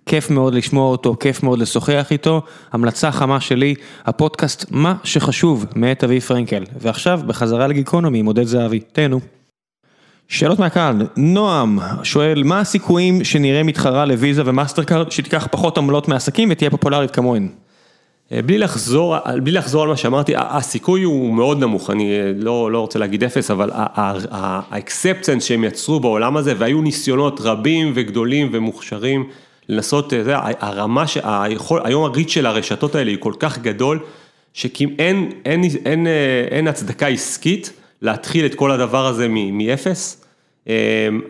כיף מאוד לשמוע אותו, כיף מאוד לשוחח איתו. המלצה חמה שלי, הפודקאסט מה שחשוב, מאת אבי פרנקל. ועכשיו, בחזרה לגיקונומי עם עודד זהבי, תהנו. שאלות מהקהל, נועם שואל, מה הסיכויים שנראה מתחרה לוויזה ומאסטרקארד שתיקח פחות עמלות מעסקים ותהיה פופולרית כמוהן? אה, בלי לחזור, בלי לחזור על מה שאמרתי, הסיכוי הוא מאוד נמוך, אני אה, לא, לא רוצה להגיד אפס, אבל ה acceptance שהם יצרו בעולם הזה, והיו ניסיונות רבים וגדולים ומוכשרים לנסות, זה, הרמה, היכול, היום ה reach של הרשתות האלה היא כל כך גדול, שאין אין, אין, אין, אה, אין הצדקה עסקית להתחיל את כל הדבר הזה מאפס.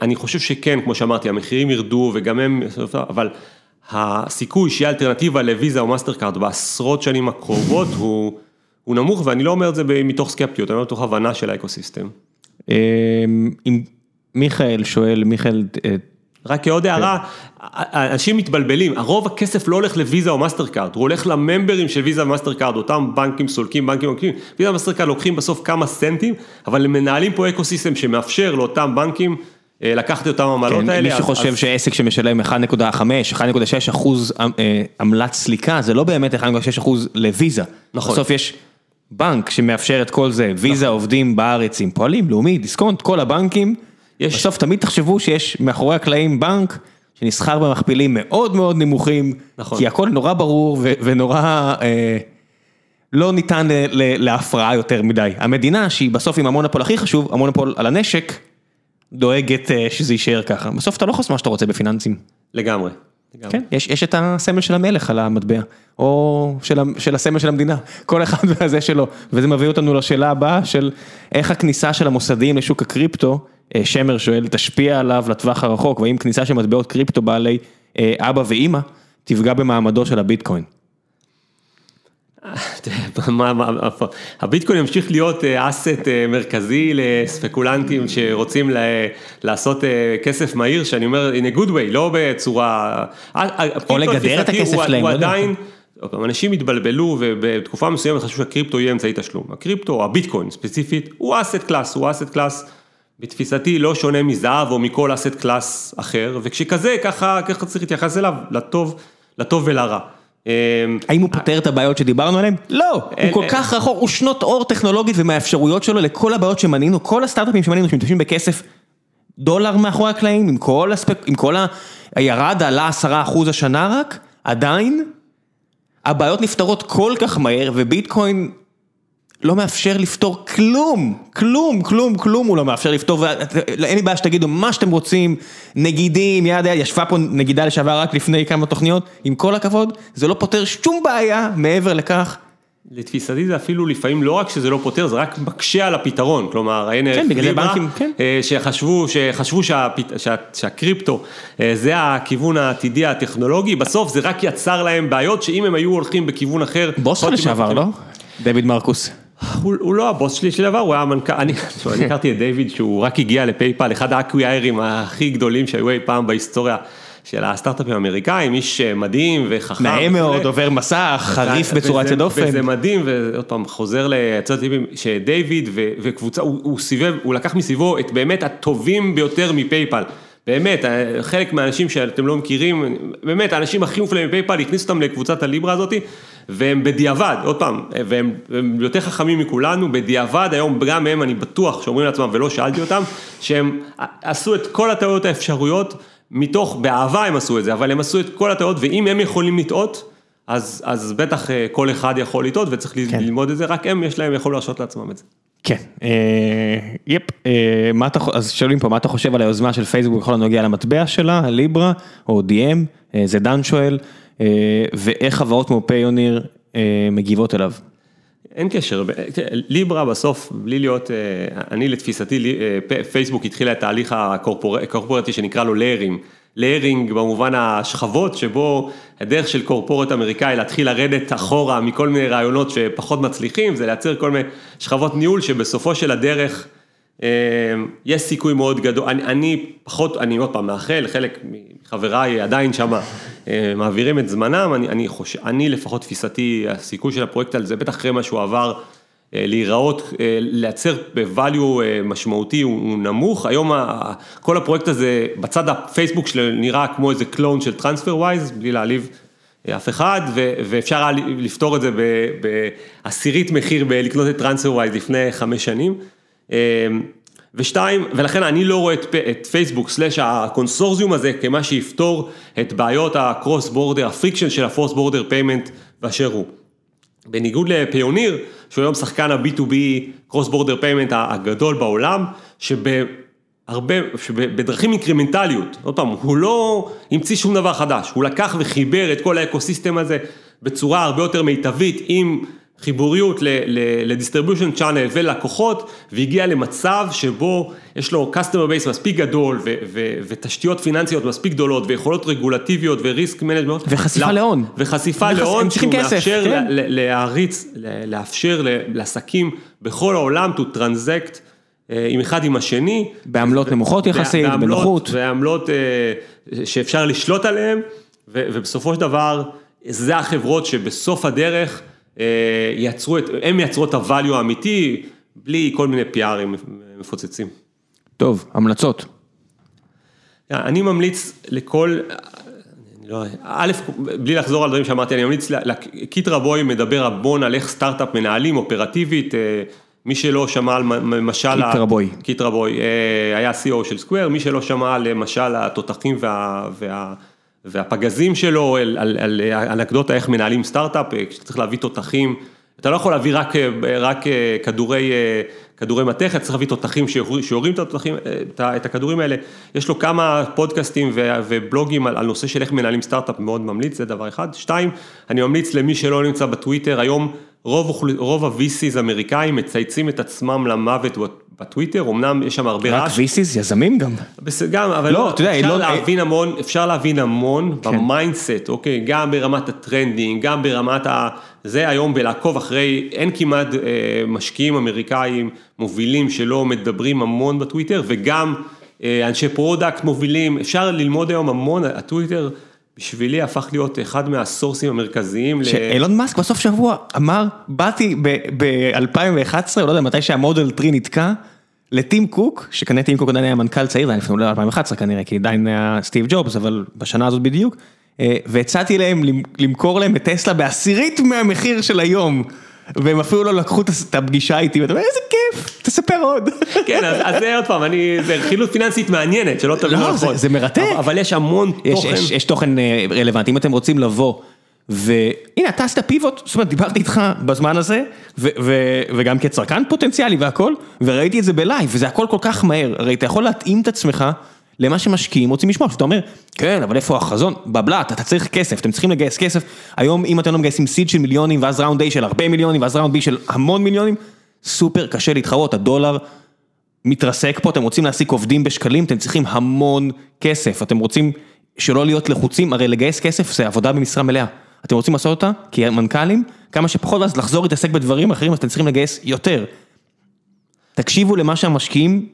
אני חושב שכן, כמו שאמרתי, המחירים ירדו וגם הם, אבל הסיכוי שיהיה אלטרנטיבה לוויזה או מאסטרקארד בעשרות שנים הקרובות הוא, הוא נמוך, ואני לא אומר את זה מתוך סקפטיות, אני אומר מתוך הבנה של האקוסיסטם. אמ, אם מיכאל שואל, מיכאל... רק כעוד הערה, אנשים מתבלבלים, הרוב הכסף לא הולך לוויזה או מאסטרקארד, הוא הולך ל members של ויזה ומאסטרקארד, אותם בנקים סולקים, בנקים מנפיקים, ויזה ומאסטרקארד לוקחים בסוף כמה סנטים, אבל הם מנהלים פה אקוסיסטם שמאפשר לאותם בנקים אה, לקחת אותם עמלות כן, האלה. מי שחושב אז... שעסק שמשלם 1.5, 1.6 אחוז אה, עמלת סליקה, זה לא באמת 1.6 אחוז לוויזה. נכון. בסוף יש בנק שמאפשר את כל זה, ויזה נכון. עובדים בארץ עם פועלים, לאומי, דיסקונט, כל הבנקים. יש... בסוף תמיד תחשבו שיש מאחורי הקלעים בנק שנסחר במכפילים מאוד מאוד נמוכים, נכון. כי הכל נורא ברור ו- ונורא... אה, לא ניתן להפרעה יותר מדי. המדינה שהיא בסוף עם המונופול הכי חשוב, המונופול על הנשק, דואגת אה, שזה יישאר ככה, בסוף אתה לא יכול לעשות מה שאתה רוצה בפיננסים. לגמרי. כן, יש, יש את הסמל של המלך על המטבע, או של, של הסמל של המדינה, כל אחד והזה שלו, וזה מביא אותנו לשאלה הבאה של איך הכניסה של המוסדיים לשוק הקריפטו, שמר שואל, תשפיע עליו לטווח הרחוק, והאם כניסה של מטבעות קריפטו בעלי אה, אבא ואימא, תפגע במעמדו של הביטקוין. הביטקוין ימשיך להיות אסט אה, אה, מרכזי לספקולנטים שרוצים לעשות אה, כסף מהיר, שאני אומר in a good way, לא בצורה... או לגדר את הכסף שלהם. הוא לא עדיין... אנשים התבלבלו ובתקופה מסוימת חשבו שהקריפטו יהיה אמצעי תשלום. הקריפטו, הביטקוין ספציפית, הוא asset class, הוא asset class בתפיסתי לא שונה מזהב או מכל asset class אחר, וככזה ככה צריך להתייחס אליו לטוב, לטוב ולרע. אמ, האם הוא פותר את הבעיות שדיברנו עליהן? לא, הוא כל כך רחוק, הוא שנות אור טכנולוגית ומהאפשרויות שלו לכל הבעיות שמנינו, כל הסטארט-אפים שמנינו שמתיישבים בכסף דולר מאחורי הקלעים, עם כל הספק, עם כל ה... הירד עלה עשרה אחוז השנה רק, עדיין הבעיות נפתרות כל כך מהר וביטקוין לא מאפשר לפתור כלום, כלום, כלום, כלום הוא לא מאפשר לפתור, ואין לי בעיה שתגידו מה שאתם רוצים, נגידים, יד יד, ישבה פה נגידה לשעבר רק לפני כמה תוכניות, עם כל הכבוד, זה לא פותר שום בעיה מעבר לכך. לתפיסתי זה אפילו לפעמים לא רק שזה לא פותר, זה רק מקשה על הפתרון, כלומר, הנה, כן, בגלל בנקים, כן. אה, שחשבו, שחשבו שהפת, שה, שהקריפטו אה, זה הכיוון העתידי הטכנולוגי, בסוף זה רק יצר להם בעיות שאם הם היו הולכים בכיוון אחר. בוס לשעבר, לא? דויד מרקוס. הוא הוא לא הבוס שלי של דבר, הוא היה המנכ"ל, אני אני הכרתי את דיוויד שהוא רק הגיע לפייפל, אחד האקוויירים הכי גדולים שהיו אי פעם בהיסטוריה. של הסטארט-אפים האמריקאים, איש אה, מדהים וחכם. נאה מאוד, עובר מסע, חריף בצורה יוצאת דופן. וזה מדהים, ועוד פעם, חוזר ליצאת טיפים, שדייוויד וקבוצה, הוא הוא סיבב, הוא לקח מסביבו את באמת הטובים ביותר מפייפל. באמת, אה, חלק מהאנשים שאתם לא מכירים, באמת, האנשים הכי מופלאים מפייפל, הכניסו אותם לקבוצת הליברה הזאתי, והם בדיעבד, עוד פעם, והם, והם יותר חכמים מכולנו, בדיעבד, היום גם הם, אני בטוח, שאומרים לעצמם, ולא שאלתי אותם, שהם עשו את כל הטעויות האפשרויות, מתוך, באהבה הם עשו את זה, אבל הם עשו את כל הטעויות, ואם הם יכולים לטעות, אז, אז בטח אה, כל אחד יכול לטעות וצריך כן. ללמוד את זה, רק הם, יש להם, יכולו להרשות לעצמם את זה. כן, אה, יפה, אה, מה אתה, אז שואלים פה, מה אתה חושב על היוזמה של פייסבוק בכל הנוגע למטבע שלה, ליברה או Diem, זה דן שואל, ואיך חברות כמו פיוניר מגיבות אליו? אין קשר, ליברה בסוף, בלי להיות, אני לתפיסתי, פייסבוק התחילה את תהליך ה corporate-י שנקרא לו layers. layering במובן השכבות, שבו הדרך של corporate אמריקאי להתחיל לרדת אחורה מכל מיני רעיונות שפחות מצליחים, זה לייצר כל מיני שכבות ניהול שבסופו של הדרך אה, יש סיכוי מאוד גדול, אני, אני פחות, אני עוד פעם מאחל, חלק מחבריי עדיין שמה אה, מעבירים את זמנם, אני, אני חושב, אני לפחות תפיסתי, הסיכוי של הפרויקט הזה, בטח אחרי מה שהוא עבר. אה, להיראות, אה, לייצר בvalue אה, משמעותי הוא נמוך, היום כל הפרויקט הזה בצד הפייסבוק שלו נראה כמו איזה קלון של TransferWise, בלי להעליב אף אחד, ואפשר לפתור את זה בעשירית מחיר בלקנות את TransferWise לפני חמש שנים. ושתיים, ולכן אני לא רואה את, את פייסבוק slash הקונסורציום הזה כמה שיפתור את בעיות ה cross border, ה friction של ה cross border payment באשר הוא. בניגוד ל Payoneer, שהוא היום שחקן ה-B2B cross border payment הגדול בעולם, שבהרבה, שבדרכים אינקרימנטליות, עוד פעם, הוא לא המציא שום דבר חדש, הוא לקח וחיבר את כל ה ecosystem הזה בצורה הרבה יותר מיטבית עם חיבוריות ל-distribution channel ולקוחות, והגיע למצב שבו יש לו customer base מספיק גדול ו- ו- ותשתיות פיננסיות מספיק גדולות ויכולות רגולטיביות ו risk management. וחשיפה להון. וחשיפה להון, שהוא מאפשר כן. להריץ, לאפשר לעסקים בכל העולם to transact אה, עם אחד עם השני. בעמלות נמוכות יחסית, בנוחות. בעמלות אה, שאפשר לשלוט עליהן, ובסופו של דבר, זה החברות שבסוף הדרך, יצרו את, הם יצרו את ה value האמיתי, בלי כל מיני PRים מפוצצים. טוב, המלצות. אני ממליץ לכל, לא, א', בלי לחזור על דברים שאמרתי, אני ממליץ, קיט רבוי מדבר המון על איך סטארט-אפ מנהלים אופרטיבית, אה, מי שלא שמע על משל, קיט רבוי, קיט רבוי, אה, היה CEO של Square, מי שלא שמע על משל התותחים וה... וה והפגזים שלו, על, על, על אנקדוטה איך מנהלים סטארט-אפ, אה, כשאתה צריך להביא תותחים, אתה לא יכול להביא רק, אה, רק אה, כדורי, כדורי מתכת, צריך להביא תותחים שיורים את התותחים, את הכדורים האלה. יש לו כמה פודקאסטים ובלוגים על, על נושא של איך מנהלים סטארט-אפ, מאוד ממליץ, זה דבר אחד. שתיים, אני ממליץ למי שלא נמצא בטוויטר, היום רוב, רוב ה-VCs אמריקאים מצייצים את עצמם למוות בטוויטר, אמנם יש שם הרבה רעש. רק VCs, יזמים גם. גם, אבל לא, אתה יודע, אפשר לא... להבין המון, אפשר להבין המון כן. ב mindset, אוקיי, גם ברמת ה trending, גם ברמת ה... זה היום בלעקוב אחרי, אין כמעט אה, משקיעים אמריקאים מובילים שלא מדברים המון בטוויטר, וגם אה, אנשי product מובילים, אפשר ללמוד היום המון, הטוויטר. בשבילי הפך להיות אחד מהסורסים המרכזיים. שאילון מאסק בסוף שבוע אמר, באתי ב-2011, לא יודע מתי שהמודל 3 נתקע, לטים קוק, שכנראה טים קוק עדיין היה מנכ"ל צעיר, זה היה לפני 2011 כנראה, כי עדיין היה סטיב ג'ובס, אבל בשנה הזאת בדיוק, אה, והצעתי להם למכור להם את טסלה בעשירית מהמחיר של היום. והם אפילו לא לקחו את הפגישה איתי, ואתה אומר, איזה כיף, תספר עוד. כן, אז זה עוד פעם, אני, זה רכילות פיננסית מעניינת, שלא תבין לא נכון. זה מרתק. אבל יש המון תוכן. יש תוכן אה, רלוונטי, אם אתם רוצים לבוא. והנה, אתה עשית pivot, זאת אומרת, דיברתי איתך בזמן הזה, וגם כצרכן פוטנציאלי והכל, וראיתי את זה ב live, וזה הכל כל כך מהר, הרי אתה יכול להתאים את עצמך למה שמשקיעים רוצים לשמוע, שאתה אומר, כן, אבל איפה החזון? בבלת, אתה צריך כסף, אתם צריכים לגייס כסף, היום אם אתם לא מגייסים seed של מיליונים, ואז round A של הרבה מיליונים, ואז round B של המון מיליונים, סופר קשה להתחרות, הדולר מתרסק פה, אתם רוצים להעסיק עובדים בשקלים, אתם צריכים המון כסף, אתם רוצים שלא להיות לחוצים, הרי לגייס כסף זה עבודה במשרה מלאה. אתם רוצים לעשות אותה כמנכ"לים, כמה שפחות, ואז לחזור להתעסק בדברים אחרים, אז אתם צריכים לגייס יותר. תקשיבו למה שהמשקיעים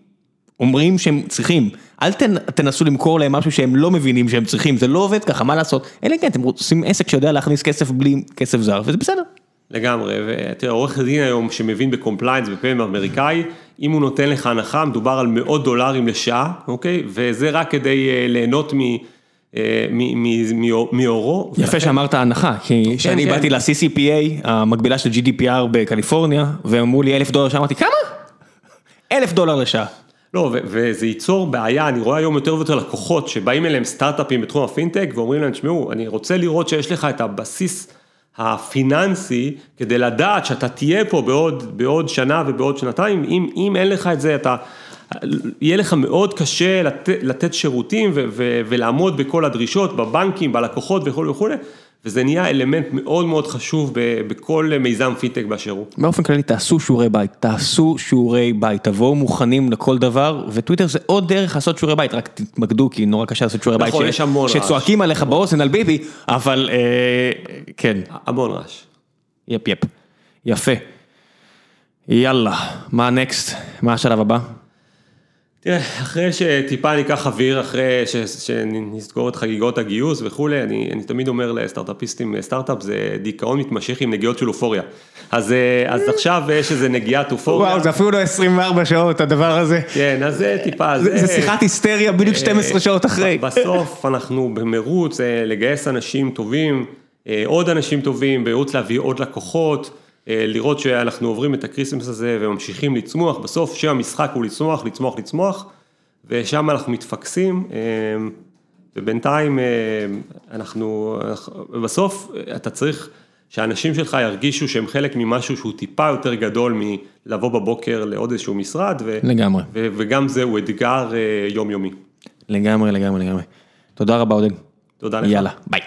אומרים שהם צריכים, אל תנסו למכור להם משהו שהם לא מבינים שהם צריכים, זה לא עובד ככה, מה לעשות? אלא כן, אתם עושים עסק שיודע להכניס כסף בלי כסף זר, וזה בסדר. לגמרי, ותראה, עורך דין היום שמבין ב compliance ב payments אמריקאי, אם הוא נותן לך הנחה, מדובר על מאות דולרים לשעה, אוקיי? וזה רק כדי אה, ליהנות מ... אה, מאורו. יפה שאמרת הנחה, כי כן, כשאני כן. באתי ל-CCPA, המקבילה של GDPR בקליפורניה, ואמרו לי אלף דולר, שאמרתי, כמה? אלף דולר לשעה. לא, וזה ייצור בעיה, אני רואה היום יותר ויותר לקוחות שבאים אליהם סטארט-אפים בתחום הפינטק ואומרים להם, תשמעו, אני רוצה לראות שיש לך את הבסיס הפיננסי כדי לדעת שאתה תהיה פה בעוד, בעוד שנה ובעוד שנתיים, אם, אם אין לך את זה, אתה, יהיה לך מאוד קשה לת, לתת שירותים ו, ו, ולעמוד בכל הדרישות, בבנקים, בלקוחות וכולי וכולי. וזה נהיה אלמנט מאוד מאוד חשוב בכל מיזם פינטק באשר הוא. באופן כללי תעשו שיעורי בית, תעשו שיעורי בית, תבואו מוכנים לכל דבר, וטוויטר זה עוד דרך לעשות שיעורי בית, רק תתמקדו כי נורא קשה לעשות שיעורי בית, נכון, יש המון רעש. שצועקים עליך באוזן על ביבי, אבל אה, כן. המון רעש. יפ יפ, יפה. יאללה, מה הנקסט? מה השלב הבא? תראה, אחרי שטיפה ניקח אוויר, אחרי שנסגור את חגיגות הגיוס וכולי, אני, אני תמיד אומר לסטארט-אפיסטים, סטארט-אפ זה דיכאון מתמשך עם נגיעות של אופוריה. אז, אז עכשיו יש איזה נגיעת אופוריה. וואו, זה אפילו לא 24 שעות הדבר הזה. כן, אז זה טיפה, זה... זה שיחת היסטריה בדיוק 12 אה, שעות אחרי. בסוף אנחנו במרוץ לגייס אנשים טובים, אה, עוד אנשים טובים, במרוץ להביא עוד לקוחות. לראות שאנחנו עוברים את ה Christmas הזה וממשיכים לצמוח, בסוף שם המשחק הוא לצמוח, לצמוח, לצמוח, ושם אנחנו מתפקסים, ובינתיים אנחנו, בסוף אתה צריך שאנשים שלך ירגישו שהם חלק ממשהו שהוא טיפה יותר גדול מלבוא בבוקר לעוד איזשהו משרד, לגמרי, וגם זה הוא אתגר יומיומי. לגמרי, לגמרי, לגמרי. תודה רבה עודד. תודה לך. יאללה, ביי.